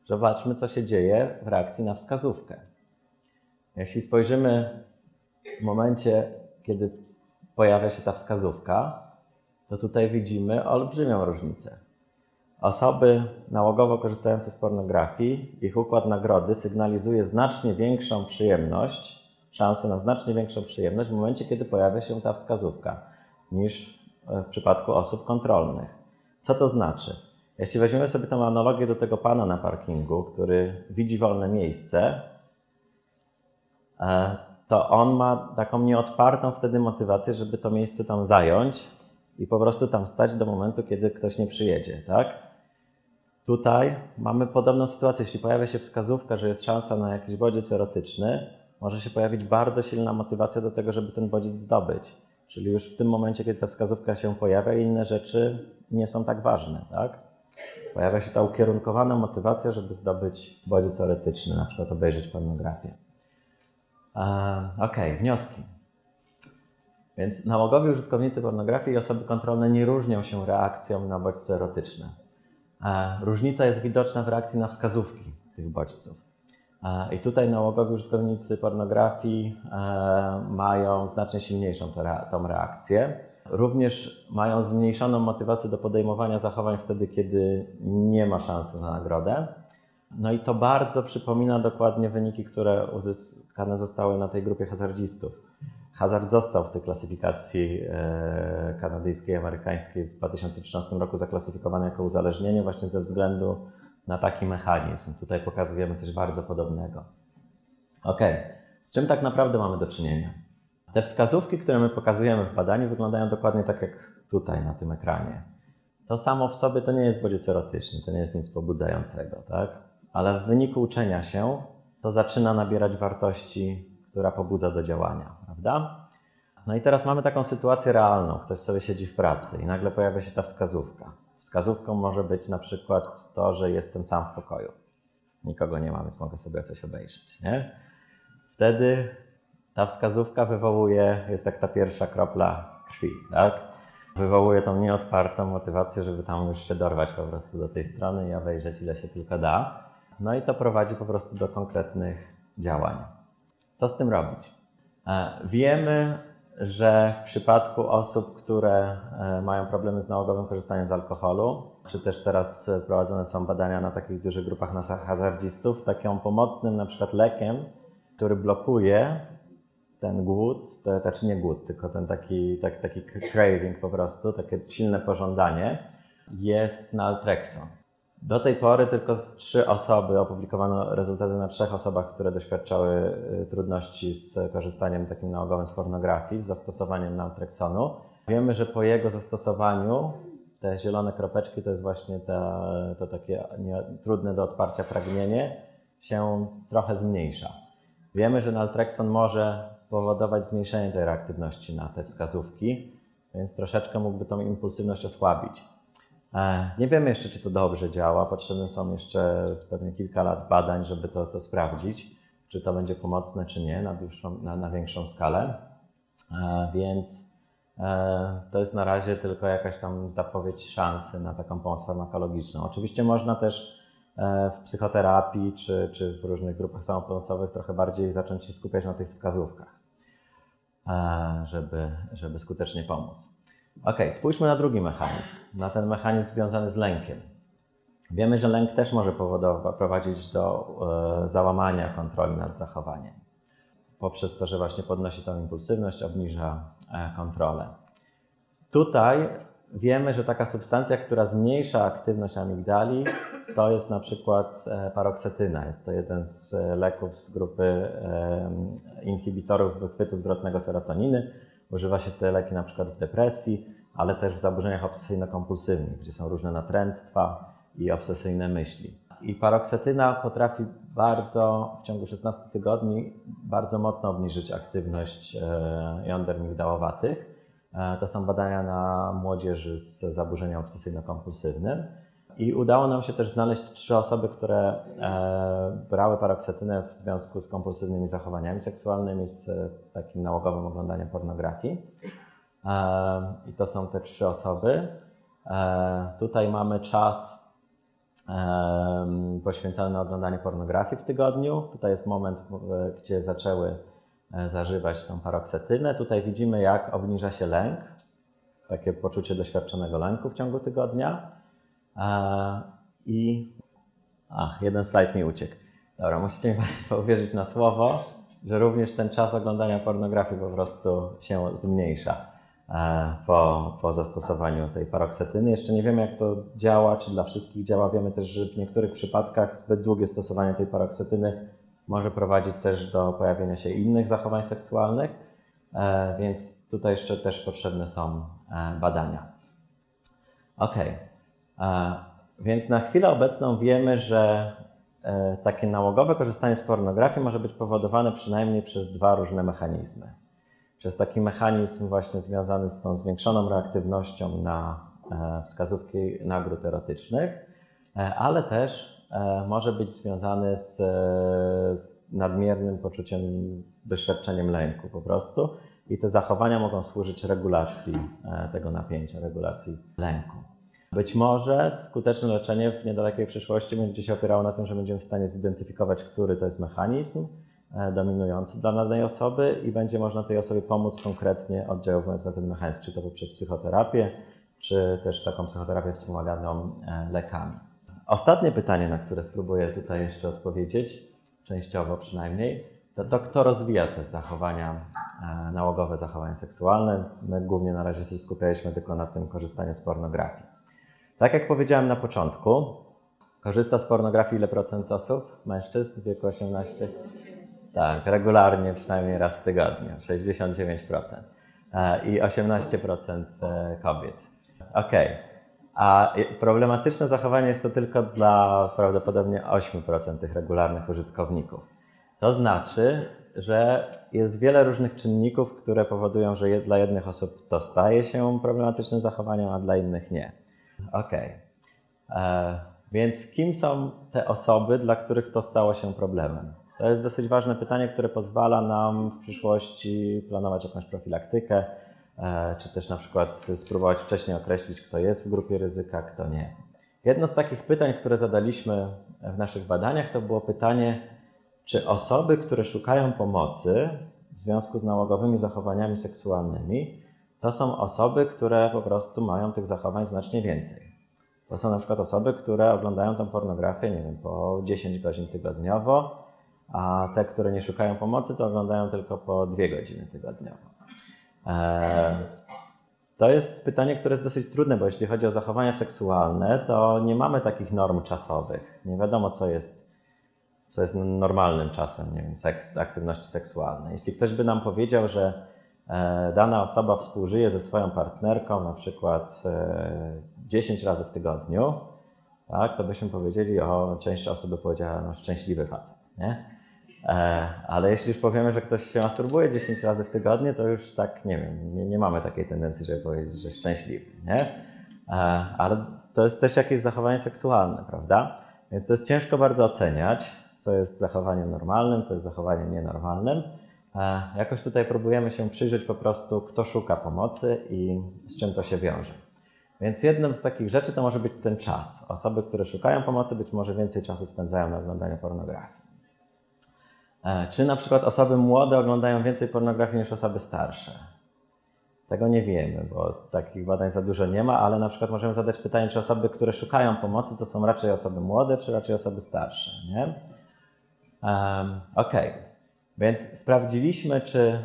Zobaczmy, co się dzieje w reakcji na wskazówkę. Jeśli spojrzymy w momencie, kiedy pojawia się ta wskazówka, to tutaj widzimy olbrzymią różnicę. Osoby nałogowo korzystające z pornografii, ich układ nagrody sygnalizuje znacznie większą przyjemność, szansę na znacznie większą przyjemność w momencie, kiedy pojawia się ta wskazówka, niż w przypadku osób kontrolnych. Co to znaczy? Jeśli weźmiemy sobie tę analogię do tego pana na parkingu, który widzi wolne miejsce, e, to on ma taką nieodpartą wtedy motywację, żeby to miejsce tam zająć i po prostu tam stać do momentu, kiedy ktoś nie przyjedzie, tak? Tutaj mamy podobną sytuację. Jeśli pojawia się wskazówka, że jest szansa na jakiś bodziec erotyczny, może się pojawić bardzo silna motywacja do tego, żeby ten bodziec zdobyć. Czyli już w tym momencie, kiedy ta wskazówka się pojawia, inne rzeczy nie są tak ważne, tak? Pojawia się ta ukierunkowana motywacja, żeby zdobyć bodziec erotyczny, na przykład obejrzeć pornografię. Ok, wnioski. Więc nałogowi użytkownicy pornografii i osoby kontrolne nie różnią się reakcją na bodźce erotyczne. Różnica jest widoczna w reakcji na wskazówki tych bodźców. I tutaj nałogowi użytkownicy pornografii mają znacznie silniejszą tą reakcję. Również mają zmniejszoną motywację do podejmowania zachowań wtedy, kiedy nie ma szansy na nagrodę. No i to bardzo przypomina dokładnie wyniki, które uzyskane zostały na tej grupie hazardzistów. Hazard został w tej klasyfikacji e, kanadyjskiej, amerykańskiej w 2013 roku zaklasyfikowany jako uzależnienie właśnie ze względu na taki mechanizm. Tutaj pokazujemy coś bardzo podobnego. Ok, z czym tak naprawdę mamy do czynienia? Te wskazówki, które my pokazujemy w badaniu, wyglądają dokładnie tak jak tutaj na tym ekranie. To samo w sobie to nie jest bodziec erotyczny, to nie jest nic pobudzającego, tak? Ale w wyniku uczenia się to zaczyna nabierać wartości, która pobudza do działania, prawda? No i teraz mamy taką sytuację realną. Ktoś sobie siedzi w pracy i nagle pojawia się ta wskazówka. Wskazówką może być na przykład to, że jestem sam w pokoju. Nikogo nie ma, więc mogę sobie coś obejrzeć, nie? Wtedy ta wskazówka wywołuje, jest jak ta pierwsza kropla krwi, tak? Wywołuje tą nieodpartą motywację, żeby tam już się dorwać po prostu do tej strony i obejrzeć ile się tylko da. No i to prowadzi po prostu do konkretnych działań. Co z tym robić? E, wiemy, że w przypadku osób, które e, mają problemy z nałogowym korzystaniem z alkoholu, czy też teraz prowadzone są badania na takich dużych grupach hazardzistów, takim pomocnym na przykład lekiem, który blokuje ten głód, to znaczy nie głód, tylko ten taki, tak, taki craving po prostu, takie silne pożądanie, jest naltrexon. Do tej pory tylko z trzy osoby opublikowano rezultaty na trzech osobach, które doświadczały y, trudności z korzystaniem takim nałogowym z pornografii, z zastosowaniem naltrexonu. Wiemy, że po jego zastosowaniu te zielone kropeczki to jest właśnie ta, to takie nie, trudne do odparcia pragnienie się trochę zmniejsza. Wiemy, że naltrexon może powodować zmniejszenie tej reaktywności na te wskazówki, więc troszeczkę mógłby tą impulsywność osłabić. E, nie wiemy jeszcze, czy to dobrze działa. Potrzebne są jeszcze pewnie kilka lat badań, żeby to, to sprawdzić, czy to będzie pomocne, czy nie na, dłuższą, na, na większą skalę. E, więc e, to jest na razie tylko jakaś tam zapowiedź szansy na taką pomoc farmakologiczną. Oczywiście można też w psychoterapii czy, czy w różnych grupach samopomocowych trochę bardziej zacząć się skupiać na tych wskazówkach, żeby, żeby skutecznie pomóc. Ok, spójrzmy na drugi mechanizm, na ten mechanizm związany z lękiem. Wiemy, że lęk też może prowadzić do e, załamania kontroli nad zachowaniem. Poprzez to, że właśnie podnosi tą impulsywność, obniża e, kontrolę. Tutaj wiemy, że taka substancja, która zmniejsza aktywność amigdali, to jest na przykład e, paroksetyna. Jest to jeden z e, leków z grupy inhibitorów wychwytu zwrotnego serotoniny Używa się te leki na przykład w depresji, ale też w zaburzeniach obsesyjno-kompulsywnych, gdzie są różne natręctwa i obsesyjne myśli. I paroksetyna potrafi bardzo w ciągu 16 tygodni bardzo mocno obniżyć aktywność e, jąder migdałowatych. E, to są badania na młodzieży z zaburzeniem obsesyjno-kompulsywnym. I udało nam się też znaleźć trzy osoby, które e, brały paroksetynę w związku z kompulsywnymi zachowaniami seksualnymi, z e, takim nałogowym oglądaniem pornografii. E, I to są te trzy osoby. Tutaj mamy czas poświęcony na oglądanie pornografii w tygodniu. Tutaj jest moment, gdzie zaczęły zażywać tą paroksetynę. Tutaj widzimy, jak obniża się lęk, takie poczucie doświadczonego lęku w ciągu tygodnia. I ach, jeden slajd mi uciekł. Dobra, musicie mi Państwo uwierzyć na słowo, że również ten czas oglądania pornografii po prostu się zmniejsza e, po, po zastosowaniu tej paroksetyny. Jeszcze nie wiemy, jak to działa, czy dla wszystkich działa. Wiemy też, że w niektórych przypadkach zbyt długie stosowanie tej paroksetyny może prowadzić też do pojawienia się innych zachowań seksualnych, e, więc tutaj jeszcze też potrzebne są e, badania. Okej. Okay. Więc na chwilę obecną wiemy, że e, takie nałogowe korzystanie z pornografii może być powodowane przynajmniej przez dwa różne mechanizmy. Przez taki mechanizm właśnie związany z tą zwiększoną reaktywnością na e, wskazówki nagród erotycznych, e, ale też może być związany z nadmiernym poczuciem, doświadczeniem lęku po prostu. I te zachowania mogą służyć regulacji tego napięcia, regulacji lęku. Być może skuteczne leczenie w niedalekiej przyszłości będzie się opierało na tym, że będziemy w stanie zidentyfikować, który to jest mechanizm e, dominujący dla danej osoby i będzie można tej osobie pomóc konkretnie oddziałując na ten mechanizm, czy to poprzez psychoterapię, czy też taką psychoterapię wspomaganą e, lekami. Ostatnie pytanie, na które spróbuję tutaj jeszcze odpowiedzieć, częściowo przynajmniej, to, to kto rozwija te zachowania, e, nałogowe zachowania seksualne. My głównie na razie się skupialiśmy tylko na tym korzystaniu z pornografii. Tak jak powiedziałem na początku, korzysta z pornografii ile procent osób? Mężczyzn w wieku 18? Tak, regularnie, przynajmniej raz w tygodniu, 69%. E, I 18% e, kobiet. Ok. A problematyczne zachowanie jest to tylko dla prawdopodobnie 8% tych regularnych użytkowników. To znaczy, że jest wiele różnych czynników, które powodują, że dla jednych osób to staje się problematycznym zachowaniem, a dla innych nie. Okej. Okay. E, więc kim są te osoby, dla których to stało się problemem? To jest dosyć ważne pytanie, które pozwala nam w przyszłości planować jakąś profilaktykę, e, czy też na przykład spróbować wcześniej określić, kto jest w grupie ryzyka, kto nie. Jedno z takich pytań, które zadaliśmy w naszych badaniach, to było pytanie, czy osoby, które szukają pomocy w związku z nałogowymi zachowaniami seksualnymi, to są osoby, które po prostu mają tych zachowań znacznie więcej. To są na przykład osoby, które oglądają tą pornografię, nie wiem, po 10 godzin tygodniowo, a te, które nie szukają pomocy, to oglądają tylko po 2 godziny tygodniowo. Eee, To jest pytanie, które jest dosyć trudne, bo jeśli chodzi o zachowania seksualne, to nie mamy takich norm czasowych. Nie wiadomo, co jest, co jest normalnym czasem, nie wiem, seks, aktywności seksualnej. Jeśli ktoś by nam powiedział, że dana osoba współżyje ze swoją partnerką na przykład e, 10 razy w tygodniu, tak, to byśmy powiedzieli, o, część osób by powiedziała, no szczęśliwy facet, nie? E, ale jeśli już powiemy, że ktoś się masturbuje 10 razy w tygodniu, to już tak, nie wiem, nie, nie mamy takiej tendencji, żeby powiedzieć, że szczęśliwy, nie? E, ale to jest też jakieś zachowanie seksualne, prawda? Więc to jest ciężko bardzo oceniać, co jest zachowaniem normalnym, co jest zachowaniem nienormalnym. E, jakoś tutaj próbujemy się przyjrzeć po prostu, kto szuka pomocy i z czym to się wiąże. Więc jedną z takich rzeczy to może być ten czas. Osoby, które szukają pomocy, być może więcej czasu spędzają na oglądaniu pornografii. E, czy na przykład osoby młode oglądają więcej pornografii niż osoby starsze? Tego nie wiemy, bo takich badań za dużo nie ma, ale na przykład możemy zadać pytanie, czy osoby, które szukają pomocy, to są raczej osoby młode, czy raczej osoby starsze, nie? Um, ok, więc sprawdziliśmy, czy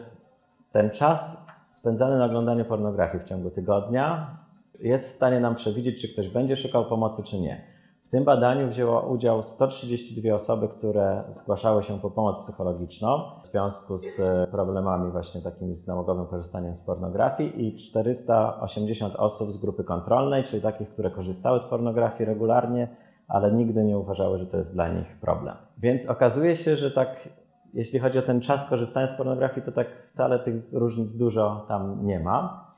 ten czas spędzany na oglądaniu pornografii w ciągu tygodnia jest w stanie nam przewidzieć, czy ktoś będzie szukał pomocy, czy nie. W tym badaniu wzięło udział 132 osoby, które zgłaszały się po pomoc psychologiczną w związku z e, problemami właśnie takimi z nałogowym korzystaniem z pornografii i 480 osób z grupy kontrolnej, czyli takich, które korzystały z pornografii regularnie, ale nigdy nie uważały, że to jest dla nich problem. Więc okazuje się, że tak jeśli chodzi o ten czas korzystania z pornografii, to tak wcale tych różnic dużo tam nie ma.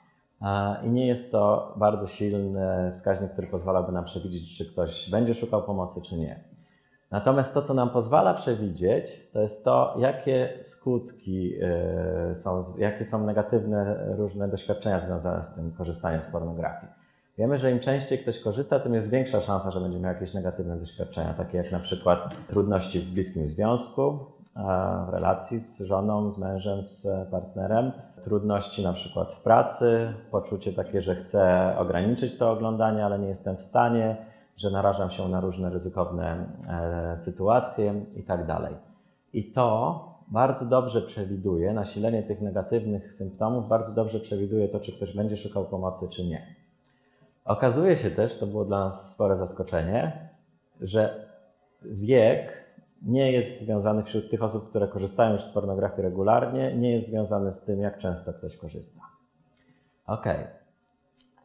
I nie jest to bardzo silny wskaźnik, który pozwalałby nam przewidzieć, czy ktoś będzie szukał pomocy, czy nie. Natomiast to, co nam pozwala przewidzieć, to jest to, jakie skutki e, są, jakie są negatywne różne doświadczenia związane z tym korzystaniem z pornografii. Wiemy, że im częściej ktoś korzysta, tym jest większa szansa, że będzie miał jakieś negatywne doświadczenia, takie jak na przykład trudności w bliskim związku, relacji z żoną, z mężem, z partnerem, trudności na przykład w pracy, poczucie takie, że chcę ograniczyć to oglądanie, ale nie jestem w stanie, że narażam się na różne ryzykowne e, sytuacje i tak dalej. I to bardzo dobrze przewiduje, nasilenie tych negatywnych symptomów bardzo dobrze przewiduje to, czy ktoś będzie szukał pomocy, czy nie. Okazuje się też, to było dla nas spore zaskoczenie, że wiek nie jest związany wśród tych osób, które korzystają już z pornografii regularnie, nie jest związany z tym, jak często ktoś korzysta. Ok.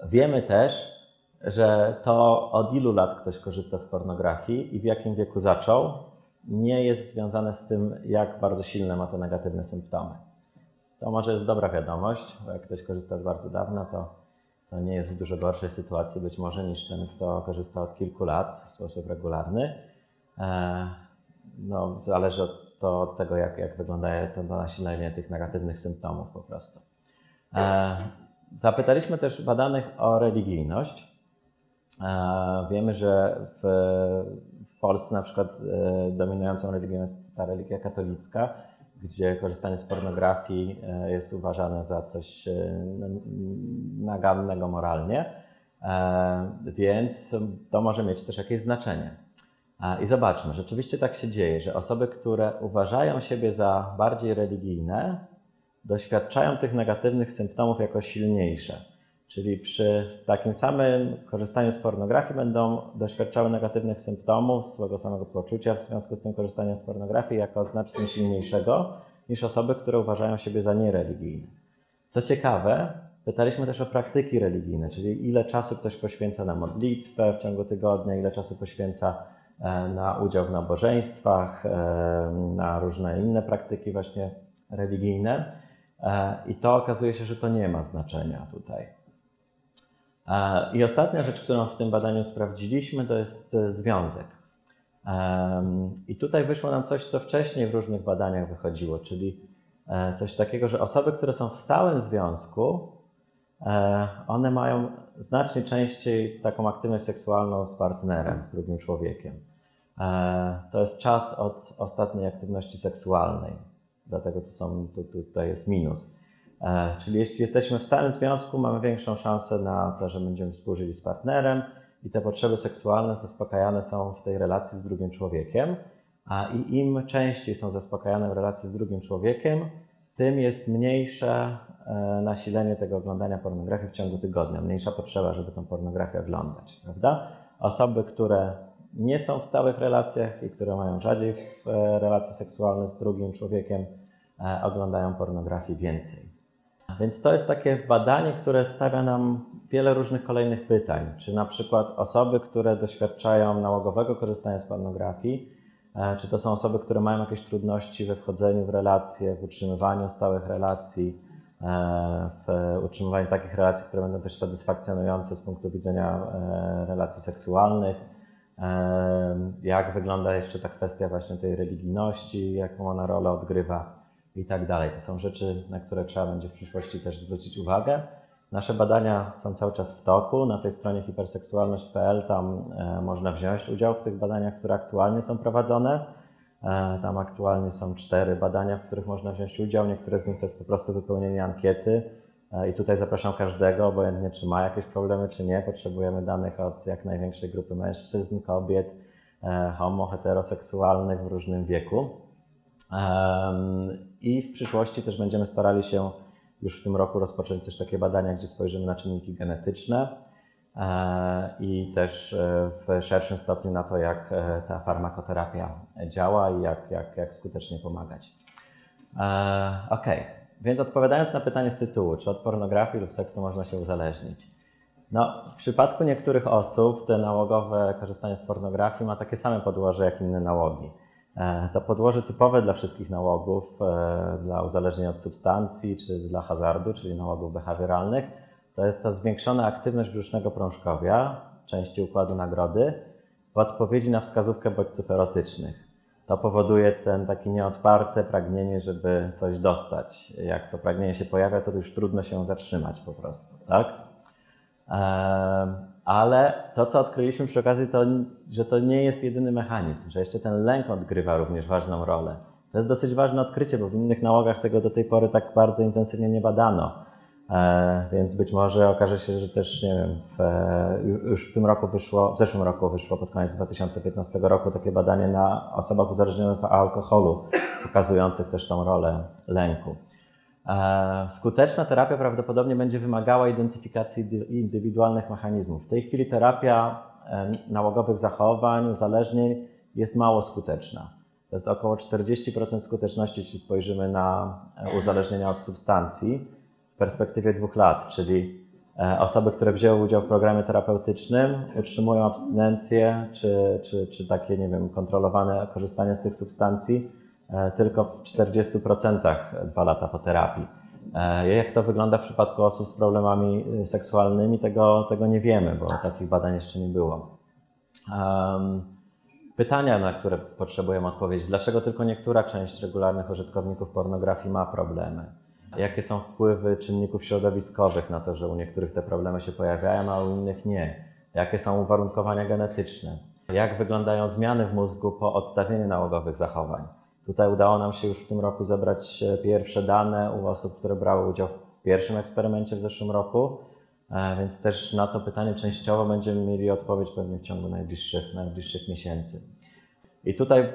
Wiemy też, że to od ilu lat ktoś korzysta z pornografii i w jakim wieku zaczął, nie jest związane z tym, jak bardzo silne ma to negatywne symptomy. To może jest dobra wiadomość, bo jak ktoś korzysta z bardzo dawna, to, to nie jest w dużo gorszej sytuacji być może niż ten, kto korzysta od kilku lat w sposób regularny. E, no, zależy od, to, od tego, jak, jak wygląda to nasilenie tych negatywnych symptomów po prostu. E, zapytaliśmy też badanych o religijność. E, wiemy, że w, w Polsce na przykład e, dominującą religią jest ta religia katolicka, gdzie korzystanie z pornografii e, jest uważane za coś e, nagannego moralnie, e, więc to może mieć też jakieś znaczenie. I zobaczmy, rzeczywiście tak się dzieje, że osoby, które uważają siebie za bardziej religijne, doświadczają tych negatywnych symptomów jako silniejsze. Czyli przy takim samym korzystaniu z pornografii będą doświadczały negatywnych symptomów, swego samego poczucia w związku z tym korzystaniem z pornografii jako znacznie silniejszego niż osoby, które uważają siebie za niereligijne. Co ciekawe, pytaliśmy też o praktyki religijne, czyli ile czasu ktoś poświęca na modlitwę w ciągu tygodnia, ile czasu poświęca na udział w nabożeństwach, e, na różne inne praktyki właśnie religijne. E, I to okazuje się, że to nie ma znaczenia tutaj. I ostatnia rzecz, którą w tym badaniu sprawdziliśmy, to jest związek. I tutaj wyszło nam coś, co wcześniej w różnych badaniach wychodziło, czyli coś takiego, że osoby, które są w stałym związku, one mają znacznie częściej taką aktywność seksualną z partnerem, z drugim człowiekiem. E, to jest czas od ostatniej aktywności seksualnej. Dlatego tu są, tu, tutaj jest minus. E, czyli jeśli jesteśmy w stałym związku, mamy większą szansę na to, że będziemy współżyli z partnerem i te potrzeby seksualne zaspokajane są w tej relacji z drugim człowiekiem. A i im częściej są zaspokajane w relacji z drugim człowiekiem, tym jest mniejsze e, nasilenie tego oglądania pornografii w ciągu tygodnia, mniejsza potrzeba, żeby tą pornografię oglądać, prawda? Osoby, które nie są w stałych relacjach i które mają rzadziej e, relacje seksualne z drugim człowiekiem, e, oglądają pornografię więcej. Więc to jest takie badanie, które stawia nam wiele różnych kolejnych pytań. Czy na przykład osoby, które doświadczają nałogowego korzystania z pornografii, E, czy to są osoby, które mają jakieś trudności we wchodzeniu w relacje, w utrzymywaniu stałych relacji, w utrzymywaniu takich relacji, które będą też satysfakcjonujące z punktu widzenia relacji seksualnych? Jak wygląda jeszcze ta kwestia właśnie tej religijności, jaką ona rolę odgrywa i tak dalej. To są rzeczy, na które trzeba będzie w przyszłości też zwrócić uwagę. Nasze badania są cały czas w toku. Na tej stronie hiperseksualność.pl tam e, można wziąć udział w tych badaniach, które aktualnie są prowadzone. E, tam aktualnie są cztery badania, w których można wziąć udział. Niektóre z nich to jest po prostu wypełnienie ankiety. E, I tutaj zapraszam każdego, obojętnie czy ma jakieś problemy, czy nie. Potrzebujemy danych od jak największej grupy mężczyzn, kobiet, homo, heteroseksualnych w różnym wieku. I w przyszłości też będziemy starali się już w tym roku rozpocząć też takie badania, gdzie spojrzymy na czynniki genetyczne e, i też e, w szerszym stopniu na to, jak e, ta farmakoterapia działa i jak, jak, jak skutecznie pomagać. Ok, więc odpowiadając na pytanie z tytułu, czy od pornografii lub seksu można się uzależnić? No, w przypadku niektórych osób te nałogowe korzystanie z pornografii ma takie same podłoże jak inne nałogi. E, to podłoże typowe dla wszystkich nałogów, e, dla uzależnień od substancji czy dla hazardu, czyli nałogów behawioralnych, to jest ta zwiększona aktywność brzusznego prążkowia, części układu nagrody, w odpowiedzi na wskazówkę bodźców erotycznych. To powoduje ten taki nieodparte pragnienie, żeby coś dostać. Jak to pragnienie się pojawia, to już trudno się zatrzymać po prostu, tak? Ale to, co odkryliśmy przy okazji, to, że to nie jest jedyny mechanizm, że jeszcze ten lęk odgrywa również ważną rolę. To jest dosyć ważne odkrycie, bo w innych nałogach tego do tej pory tak bardzo intensywnie nie badano. E, więc być może okaże się, że też, nie wiem, w, już w tym roku wyszło, w zeszłym roku wyszło pod koniec 2015 roku takie badanie na osobach uzależnionych od alkoholu, pokazujących też tą rolę lęku. E, skuteczna terapia prawdopodobnie będzie wymagała identyfikacji indywidualnych mechanizmów. W tej chwili terapia e, nałogowych zachowań, uzależnień jest mało skuteczna. To jest około 40% skuteczności, jeśli spojrzymy na e, uzależnienia od substancji w perspektywie dwóch lat, czyli osoby, które wzięły udział w programie terapeutycznym, utrzymują abstynencję czy, czy, czy takie, nie wiem, kontrolowane korzystanie z tych substancji E, tylko w 40% dwa lata po terapii. E, jak to wygląda w przypadku osób z problemami seksualnymi, tego, tego nie wiemy, bo takich badań jeszcze nie było. Pytania, na które potrzebujemy odpowiedzieć. Dlaczego tylko niektóra część regularnych użytkowników pornografii ma problemy? Jakie są wpływy czynników środowiskowych na to, że u niektórych te problemy się pojawiają, a u innych nie? Jakie są uwarunkowania genetyczne? Jak wyglądają zmiany w mózgu po odstawieniu nałogowych zachowań? Tutaj udało nam się już w tym roku zebrać e, pierwsze dane u osób, które brały udział w pierwszym eksperymencie w zeszłym roku, e, więc też na to pytanie częściowo będziemy mieli odpowiedź pewnie w ciągu najbliższych, najbliższych miesięcy. I tutaj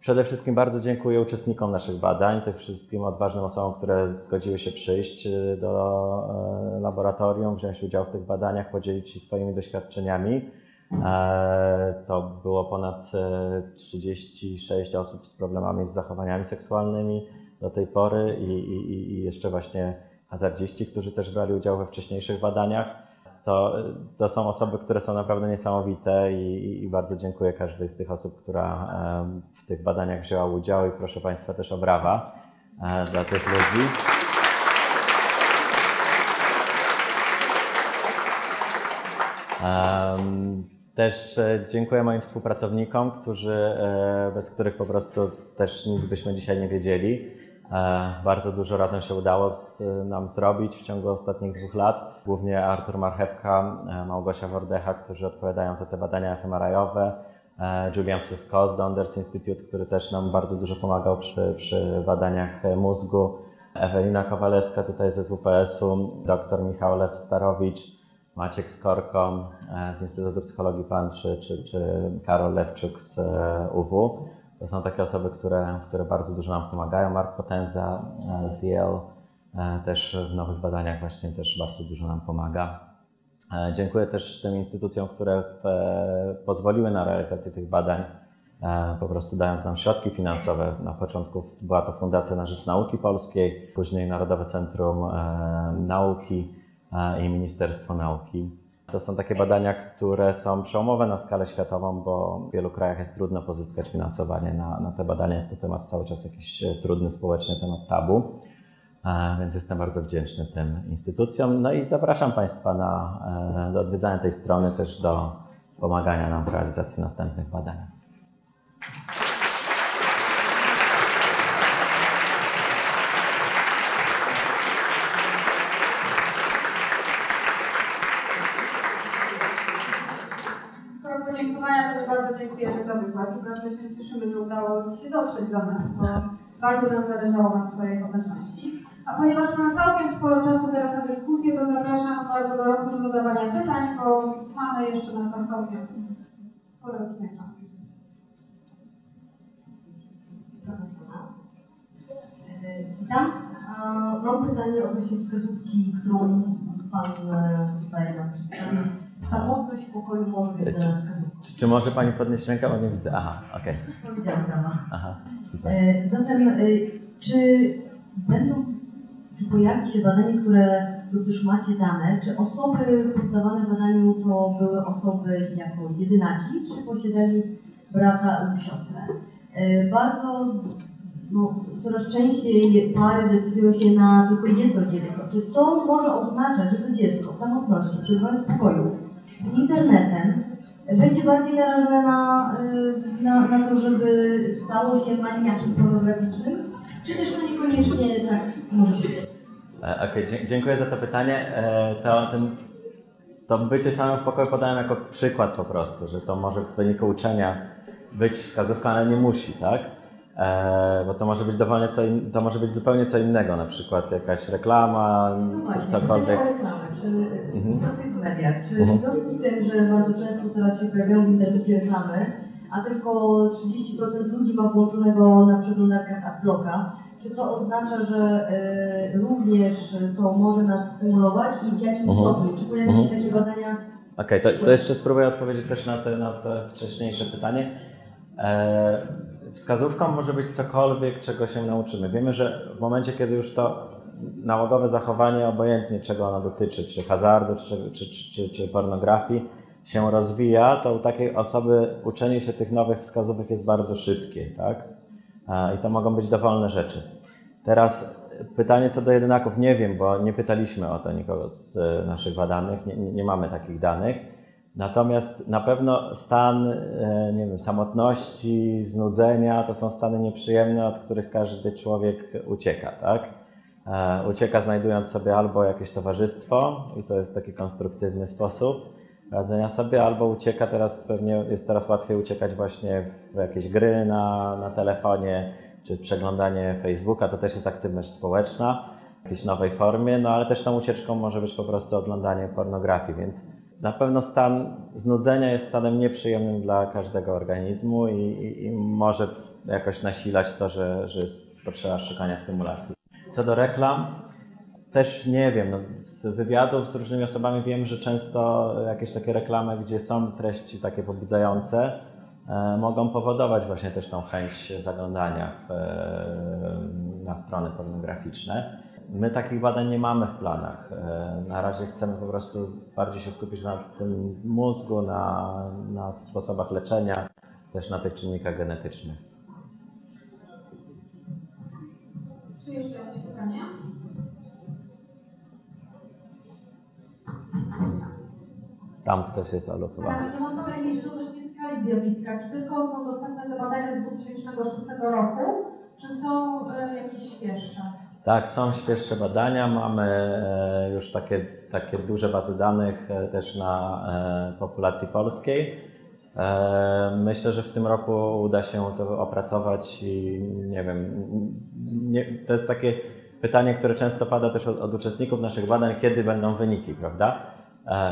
przede wszystkim bardzo dziękuję uczestnikom naszych badań, tych wszystkim odważnym osobom, które zgodziły się przyjść e, do laboratorium, wziąć udział w tych badaniach, podzielić się swoimi doświadczeniami. E, to było ponad 36 e, osób z problemami z zachowaniami seksualnymi do tej pory i, i, i jeszcze właśnie hazardziści, którzy też brali udział we wcześniejszych badaniach. To, to są osoby, które są naprawdę niesamowite i, i, bardzo dziękuję każdej z tych osób, która e, w tych badaniach wzięła udział i proszę Państwa też o brawa dla tych ludzi. Też e, dziękuję moim współpracownikom, którzy, e, bez których po prostu też nic byśmy dzisiaj nie wiedzieli. E, bardzo dużo razem się udało nam zrobić w ciągu ostatnich dwóch lat. Głównie Artur Marchewka, Małgosia Wordecha, którzy odpowiadają za te badania fMRI-owe, Julian Sysko z Donders Institute, który też nam bardzo dużo pomagał przy, przy badaniach mózgu, Ewelina Kowalewska tutaj ze WPS-u, dr Michał Lew-Starowicz, Maciek Skorko e, z Instytutu Psychologii PAN czy, czy, czy Karol Lewczuk z e, UW. To są takie osoby, które, które bardzo dużo nam pomagają. Mark Potenza e, z Yale e, też w nowych badaniach właśnie też bardzo dużo nam pomaga. E, Dziękuję też tym instytucjom, które pozwoliły na realizację tych badań, po prostu dając nam środki finansowe. Na początku była to Fundacja na Rzecz Nauki Polskiej, później Narodowe Centrum Nauki i Ministerstwo Nauki. To są takie badania, które są przełomowe na skalę światową, bo w wielu krajach jest trudno pozyskać finansowanie na, na te badania. Jest to temat cały czas jakiś e, trudny społecznie, temat tabu. E, Więc jestem bardzo wdzięczny tym instytucjom. No i zapraszam Państwa na, e, do odwiedzania tej strony, też do pomagania nam w realizacji następnych badań. Skoro podziękowania, to bardzo dziękujemy za wykład i bardzo się cieszymy, że udało Ci się dotrzeć do nas, bo bardzo nam zależało na Twojej obecności. A ponieważ mamy całkiem sporo czasu teraz na dyskusję, to zapraszam bardzo gorąco do zadawania pytań, bo mamy jeszcze na to całkiem sporo odcinek czasu. Witam. Mam pytanie odnośnie wskazówki, którą Pan e, tutaj nam przedstawił. Samotność w pokoju może być dla nas. Czy, czy może Pani podnieść rękę? Bo nie widzę. Aha, okej. Powiedziałam prawa. Aha, super. E, Zatem, e, czy będą, czy pojawi się badanie, które, lub też macie dane, czy osoby poddawane badaniu to były osoby jako jedynaki, czy posiadali brata lub siostrę? E, Bardzo, no, coraz częściej pary decydują się na tylko jedno dziecko. Czy to może oznaczać, że to dziecko w samotności, przebywając w pokoju z internetem, będzie bardziej narażone na, y, na, na to, żeby stało się maniakiem pornograficznym? Czy też to niekoniecznie tak może być? E, Okej, dzie- dziękuję za to pytanie. E, To, ten, to bycie samym w pokoju podałem jako przykład po prostu, że to może w wyniku uczenia być wskazówką, ale nie musi, tak? E, bo to może być dowolnie co in, to może być zupełnie co innego, na przykład jakaś reklama, No właśnie, cokolwiek. reklamę, czy Mhm. w mediach, czy Mhm. w związku z tym, że bardzo często teraz się pojawiają w internecie reklamy, a tylko 30% ludzi ma włączonego na przeglądarkach adblocka, czy to oznacza, że y, również to może nas stymulować i w jakim Mhm. stopniu? Czy pojawią się takie badania? Okej, to, to jeszcze spróbuję odpowiedzieć też na te, na te wcześniejsze pytanie. E, wskazówką może być cokolwiek, czego się nauczymy. Wiemy, że w momencie, kiedy już to nałogowe zachowanie, obojętnie czego ono dotyczy, czy hazardu, czy, czy, czy, czy, pornografii, się rozwija, to u takiej osoby uczenie się tych nowych wskazówek jest bardzo szybkie, tak? E, I to mogą być dowolne rzeczy. Teraz pytanie co do jedynaków, nie wiem, bo nie pytaliśmy o to nikogo z e, naszych badanych, nie nie mamy takich danych. Natomiast na pewno stan, e, nie wiem, samotności, znudzenia to są stany nieprzyjemne, od których każdy człowiek ucieka, tak? E, Ucieka znajdując sobie albo jakieś towarzystwo, i to jest taki konstruktywny sposób radzenia sobie, albo ucieka teraz, pewnie jest coraz łatwiej uciekać właśnie w jakieś gry na, na telefonie, czy przeglądanie Facebooka, to też jest aktywność społeczna w jakiejś nowej formie, no ale też tą ucieczką może być po prostu oglądanie pornografii, więc na pewno stan znudzenia jest stanem nieprzyjemnym dla każdego organizmu i, i, i może jakoś nasilać to, że, że jest potrzeba szukania stymulacji. Co do reklam, też nie wiem. No, z wywiadów z różnymi osobami wiem, że często jakieś takie reklamy, gdzie są treści takie pobudzające, e, mogą powodować właśnie też tą chęć zaglądania w, e, na strony pornograficzne. My takich badań nie mamy w planach. E, na razie chcemy po prostu bardziej się skupić na tym mózgu, na, na sposobach leczenia, też na tych czynnikach genetycznych. Czy jeszcze jakieś pytania? Tam ktoś jest, Olu, chyba. Tak, to mam pytanie jeszcze odnośnie skali zjawiska. Czy tylko są dostępne te badania z 2006 roku, czy są e, jakieś świeższe? Tak, są świeższe badania. Mamy e, już takie, takie duże bazy danych e, też na e, populacji polskiej. Myślę, że w tym roku uda się to opracować i nie wiem, nie, to jest takie pytanie, które często pada też od, od uczestników naszych badań, kiedy będą wyniki, prawda?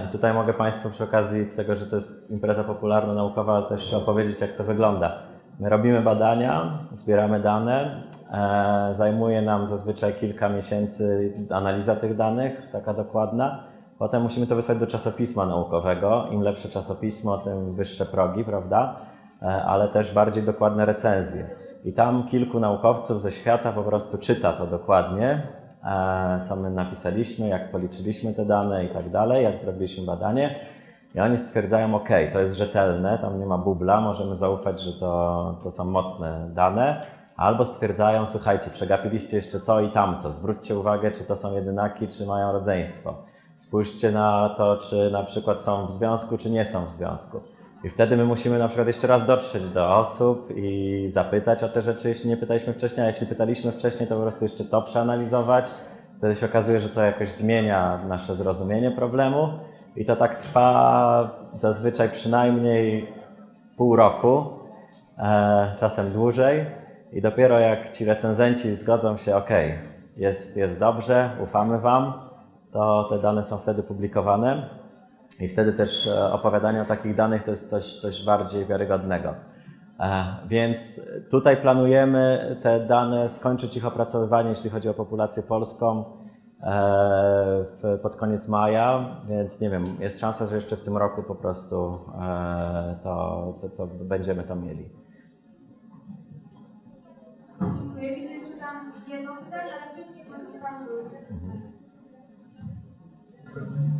I Tutaj mogę Państwu przy okazji tego, że to jest impreza popularno-naukowa, też opowiedzieć, jak to wygląda. My robimy badania, zbieramy dane. E, zajmuje nam zazwyczaj kilka miesięcy analiza tych danych, taka dokładna. Potem musimy to wysłać do czasopisma naukowego. Im lepsze czasopismo, tym wyższe progi, prawda? E, ale też bardziej dokładne recenzje. I tam kilku naukowców ze świata po prostu czyta to dokładnie, e, co my napisaliśmy, jak policzyliśmy te dane i tak dalej, jak zrobiliśmy badanie. I oni stwierdzają, OK, to jest rzetelne, tam nie ma bubla, możemy zaufać, że to, to są mocne dane. Albo stwierdzają, słuchajcie, przegapiliście jeszcze to i tamto, zwróćcie uwagę, czy to są jedynaki, czy mają rodzeństwo. Spójrzcie na to, czy na przykład są w związku, czy nie są w związku. I wtedy my musimy na przykład jeszcze raz dotrzeć do osób i zapytać o te rzeczy, jeśli nie pytaliśmy wcześniej, a jeśli pytaliśmy wcześniej, to po prostu jeszcze to przeanalizować. Wtedy się okazuje, że to jakoś zmienia nasze zrozumienie problemu. I to tak trwa zazwyczaj przynajmniej pół roku, e, czasem dłużej. I dopiero jak ci recenzenci zgodzą się, OK, jest, jest dobrze, ufamy Wam, to te dane są wtedy publikowane. I wtedy też e, opowiadanie o takich danych to jest coś, coś bardziej wiarygodnego. E, Więc tutaj planujemy te dane, skończyć ich opracowywanie, jeśli chodzi o populację polską, w, pod koniec maja, więc nie wiem, jest szansa, że jeszcze w tym roku po prostu e, to, to, to będziemy to mieli. Dziękuję. Widzę jeszcze tam jedno pytanie, ale wcześniej właśnie Pan był.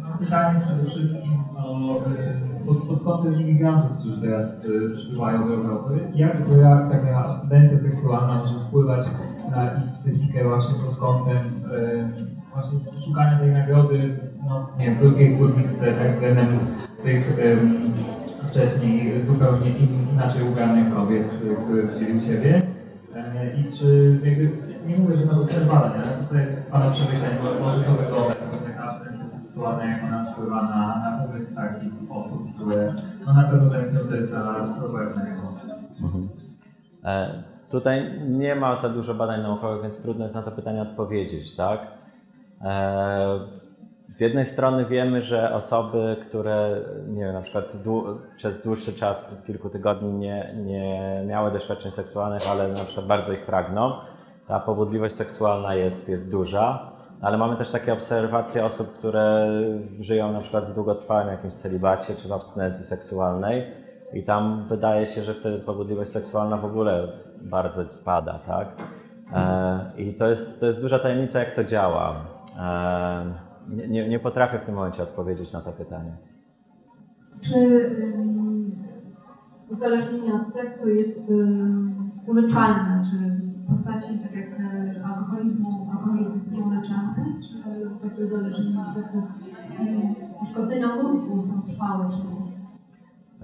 Mam pytanie przede wszystkim o, y, pod, pod kątem imigrantów, którzy teraz y, przybywają do Europy. Jak to jak taka abstynencja seksualna może wpływać na ich psychikę właśnie pod kątem y, właśnie szukania tej nagrody no, nie wiem, krótkiej spódniczce, tak względem tych y, wcześniej zupełnie in, inaczej ubranych kobiet, które widzieli u siebie. E, I czy jakby, nie mówię, że na podstawie badań, ale podstawie Pana przemyśleń, może, może to wygląda jak ona wpływa na, na umysł takich osób, które no na pewno tęsknią też za za pewnego. E, Tutaj nie ma za dużo badań naukowych, więc trudno jest na to pytanie odpowiedzieć, tak? E, Z jednej strony wiemy, że osoby, które nie wiem, na przykład dłu- przez dłuższy czas, kilku tygodni nie, nie miały doświadczeń seksualnych, ale na przykład bardzo ich pragną, ta pobudliwość seksualna jest, jest duża. Ale mamy też takie obserwacje osób, które żyją na przykład w długotrwałym jakimś celibacie czy w abstynencji seksualnej i tam wydaje się, że wtedy pobudliwość seksualna w ogóle bardzo spada, tak? E, I to jest, to jest duża tajemnica, jak to działa. E, nie, nie, potrafię w tym momencie odpowiedzieć na to pytanie. Czy uzależnienie od seksu jest uleczalne? Czy w postaci tak jak y, alkoholizmu, alkoholizm jest nieuleczalny? Czy takie uzależnienie od seksu uszkodzenia mózgu są trwałe? Czy nie?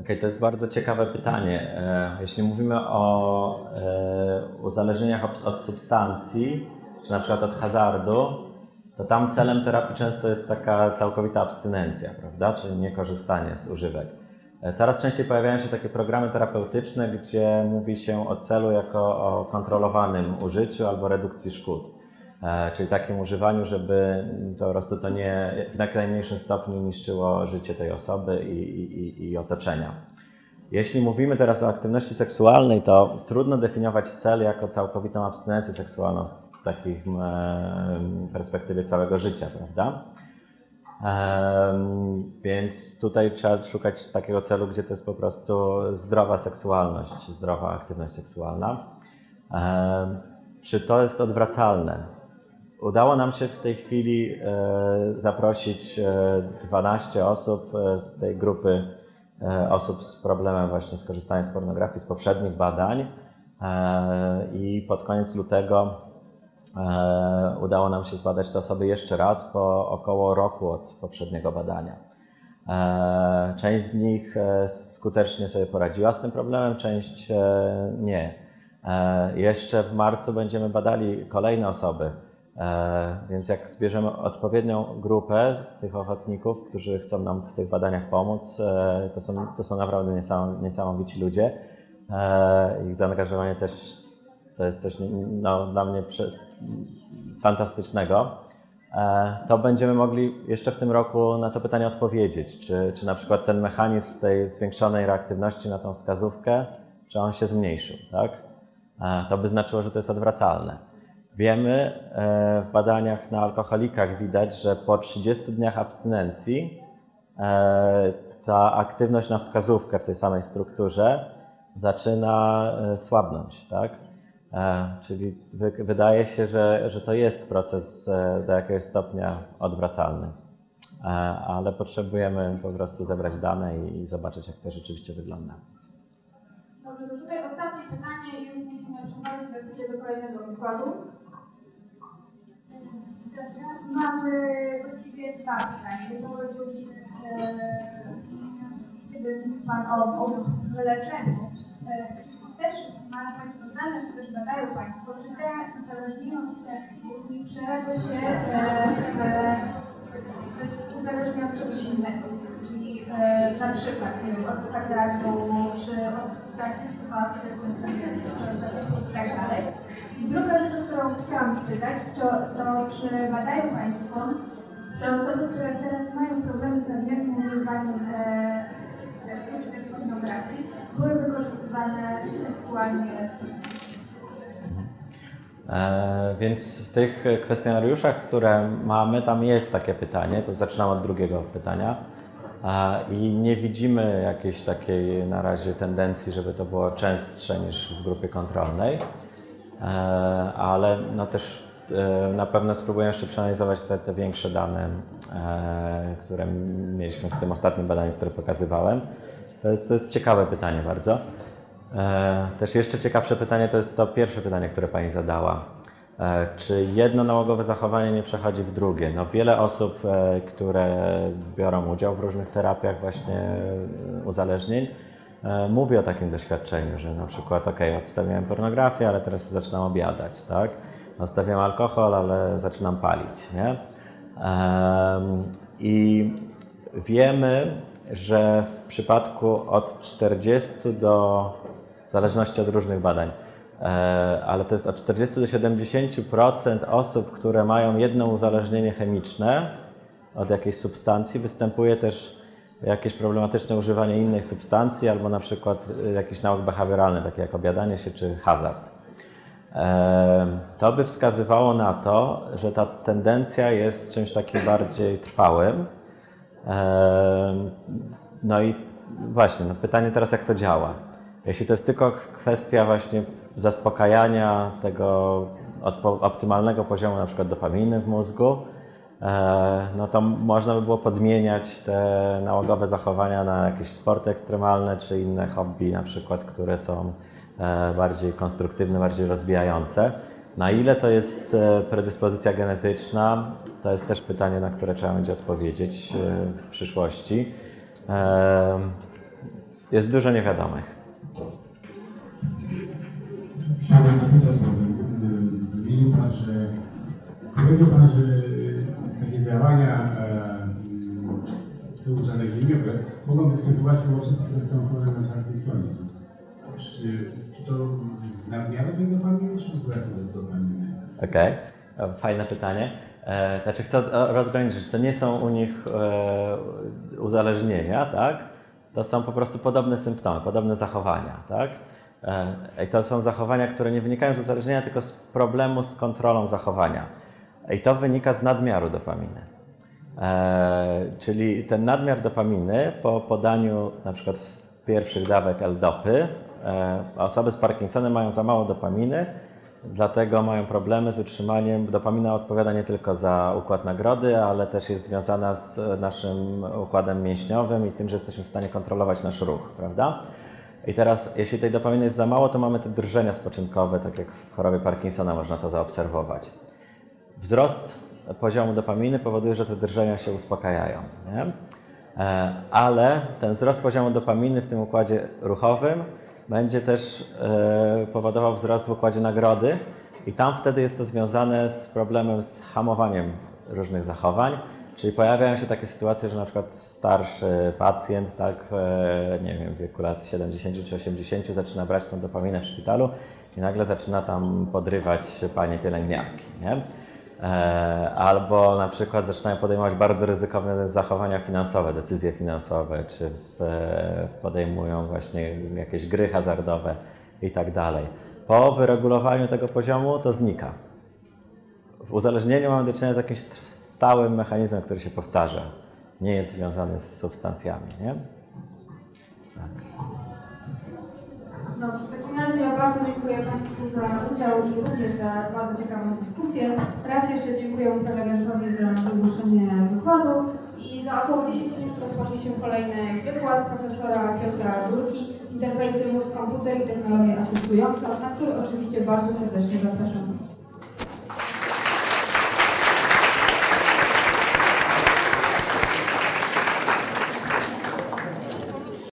Okej, to jest bardzo ciekawe pytanie. E, Jeśli mówimy o e, uzależnieniach od substancji, czy na przykład od hazardu, to tam celem terapii często jest taka całkowita abstynencja, prawda? Czyli niekorzystanie z używek. E, Coraz częściej pojawiają się takie programy terapeutyczne, gdzie mówi się o celu jako o kontrolowanym użyciu albo redukcji szkód. E, Czyli takim używaniu, żeby po prostu to nie w najmniejszym stopniu niszczyło życie tej osoby i, i, i- otoczenia. Jeśli mówimy teraz o aktywności seksualnej, to trudno definiować cel jako całkowitą abstynencję seksualną takiej perspektywie całego życia, prawda? Więc tutaj trzeba szukać takiego celu, gdzie to jest po prostu zdrowa seksualność, zdrowa aktywność seksualna. Czy to jest odwracalne? Udało nam się w tej chwili e, zaprosić e, 12 osób e, z tej grupy e, osób z problemem właśnie skorzystania z pornografii z poprzednich badań e, i pod koniec lutego e, udało nam się zbadać te osoby jeszcze raz po około roku od poprzedniego badania. E, Część z nich e, skutecznie sobie poradziła z tym problemem, część e, nie. E, Jeszcze w marcu będziemy badali kolejne osoby, E, więc jak zbierzemy odpowiednią grupę tych ochotników, którzy chcą nam w tych badaniach pomóc, e, to są, to są naprawdę niesam, niesamowici ludzie. E, Ich zaangażowanie też to jest coś no, dla mnie fantastycznego. E, To będziemy mogli jeszcze w tym roku na to pytanie odpowiedzieć, czy, czy na przykład ten mechanizm tej zwiększonej reaktywności na tą wskazówkę czy on się zmniejszył, tak? E, To by znaczyło, że to jest odwracalne. Wiemy, e, w badaniach na alkoholikach widać, że po 30 dniach abstynencji ta aktywność na wskazówkę w tej samej strukturze zaczyna słabnąć, tak? E, Czyli wy- wydaje się, że, że to jest proces e, do jakiegoś stopnia odwracalny. E, Ale potrzebujemy po prostu zebrać dane i, zobaczyć, jak to rzeczywiście wygląda. Dobrze, to tutaj ostatnie pytanie i już musimy przechodzić do kolejnego wykładu. Mamy właściwie dwa pytania. Jedno rodziło się, e, kiedy mówi Pan o, o. E, czy też mają Państwo dane, czy też badają Państwo, czy te uzależnienie od seksu nie przeradza się e, w, w uzależnienie od czegoś innego? Czyli e, na przykład nie wiem, od hazardu, czy od substancji psychoaktywnych i tak dalej. I druga rzecz, o którą chciałam spytać, to, to czy badają Państwo, że osoby, które teraz mają problemy z nadmiernym używaniem e, seksu, czy też pornografii, były wykorzystywane seksualnie E, Więc w tych kwestionariuszach, które mamy, tam jest takie pytanie, to zaczynam od drugiego pytania. E, I nie widzimy jakiejś takiej na razie tendencji, żeby to było częstsze niż w grupie kontrolnej, E, ale no też e, na pewno spróbuję jeszcze przeanalizować te, te większe dane, e, które mieliśmy w tym ostatnim badaniu, które pokazywałem. To jest, to jest ciekawe pytanie bardzo. E, Też jeszcze ciekawsze pytanie to jest to pierwsze pytanie, które Pani zadała. E, Czy jedno nałogowe zachowanie nie przechodzi w drugie? No wiele osób, e, które biorą udział w różnych terapiach właśnie uzależnień, mówi o takim doświadczeniu, że na przykład ok, odstawiłem pornografię, ale teraz zaczynam obiadać, tak? Odstawiam alkohol, ale zaczynam palić, nie? I wiemy, że w przypadku od 40 do, w zależności od różnych badań, e, ale to jest od 40 do 70% osób, które mają jedno uzależnienie chemiczne od jakiejś substancji, występuje też jakieś problematyczne używanie innej substancji albo na przykład y, jakiś nauk behawioralny, taki jak obiadanie się czy hazard. Em, To by wskazywało na to, że ta tendencja jest czymś takim bardziej trwałym. Em, No i właśnie, no pytanie teraz, jak to działa? Jeśli to jest tylko kwestia właśnie zaspokajania tego optymalnego poziomu na przykład dopaminy w mózgu, e, no to można by było podmieniać te nałogowe zachowania na jakieś sporty ekstremalne czy inne hobby na przykład, które są e, bardziej konstruktywne, bardziej rozwijające. Na ile to jest e, predyspozycja genetyczna, to jest też pytanie, na które trzeba będzie odpowiedzieć e, w przyszłości. E, Jest dużo niewiadomych. Chciałbym zapytać, bo wy- wymienił Pan, że powiedział Pan, że takie działania e, uzależnieniowe mogą występować u osób, które są chore na Parkinsonizm. Czy to z nadmiaru tej dopaminy, czy z braku dopaminy? Okej, E, fajne pytanie. E, Znaczy chcę rozgraniczyć, to nie są u nich e, uzależnienia, tak? To są po prostu podobne symptomy, podobne zachowania, tak? I to są zachowania, które nie wynikają z uzależnienia, tylko z problemu z kontrolą zachowania. I to wynika z nadmiaru dopaminy. Czyli ten nadmiar dopaminy po podaniu na przykład pierwszych dawek L-dopy, e, osoby z Parkinsonem mają za mało dopaminy, dlatego mają problemy z utrzymaniem. Dopamina odpowiada nie tylko za układ nagrody, ale też jest związana z naszym układem mięśniowym i tym, że jesteśmy w stanie kontrolować nasz ruch, prawda? I teraz, jeśli tej dopaminy jest za mało, to mamy te drżenia spoczynkowe, tak jak w chorobie Parkinsona można to zaobserwować. Wzrost poziomu dopaminy powoduje, że te drżenia się uspokajają. Nie? E, Ale ten wzrost poziomu dopaminy w tym układzie ruchowym będzie też e, powodował wzrost w układzie nagrody i tam wtedy jest to związane z problemem z hamowaniem różnych zachowań. Czyli pojawiają się takie sytuacje, że na przykład starszy pacjent, tak, e, nie wiem, w wieku lat 70 czy 80 zaczyna brać tą dopaminę w szpitalu i nagle zaczyna tam podrywać panie pielęgniarki. Nie? E, Albo na przykład zaczynają podejmować bardzo ryzykowne zachowania finansowe, decyzje finansowe, czy e, podejmują właśnie jakieś gry hazardowe i tak dalej. Po wyregulowaniu tego poziomu to znika. W uzależnieniu mamy do czynienia z jakimś stałym mechanizmem, który się powtarza. Nie jest związany z substancjami. Nie? No, w takim razie ja bardzo dziękuję Państwu za udział i również za bardzo ciekawą dyskusję. Raz jeszcze dziękuję prelegentowi za wygłoszenie wykładu i za około 10 minut rozpocznie się kolejny wykład profesora Piotra Durki Interfejsy mózg-komputer i technologie asystujące, na który oczywiście bardzo serdecznie zapraszam.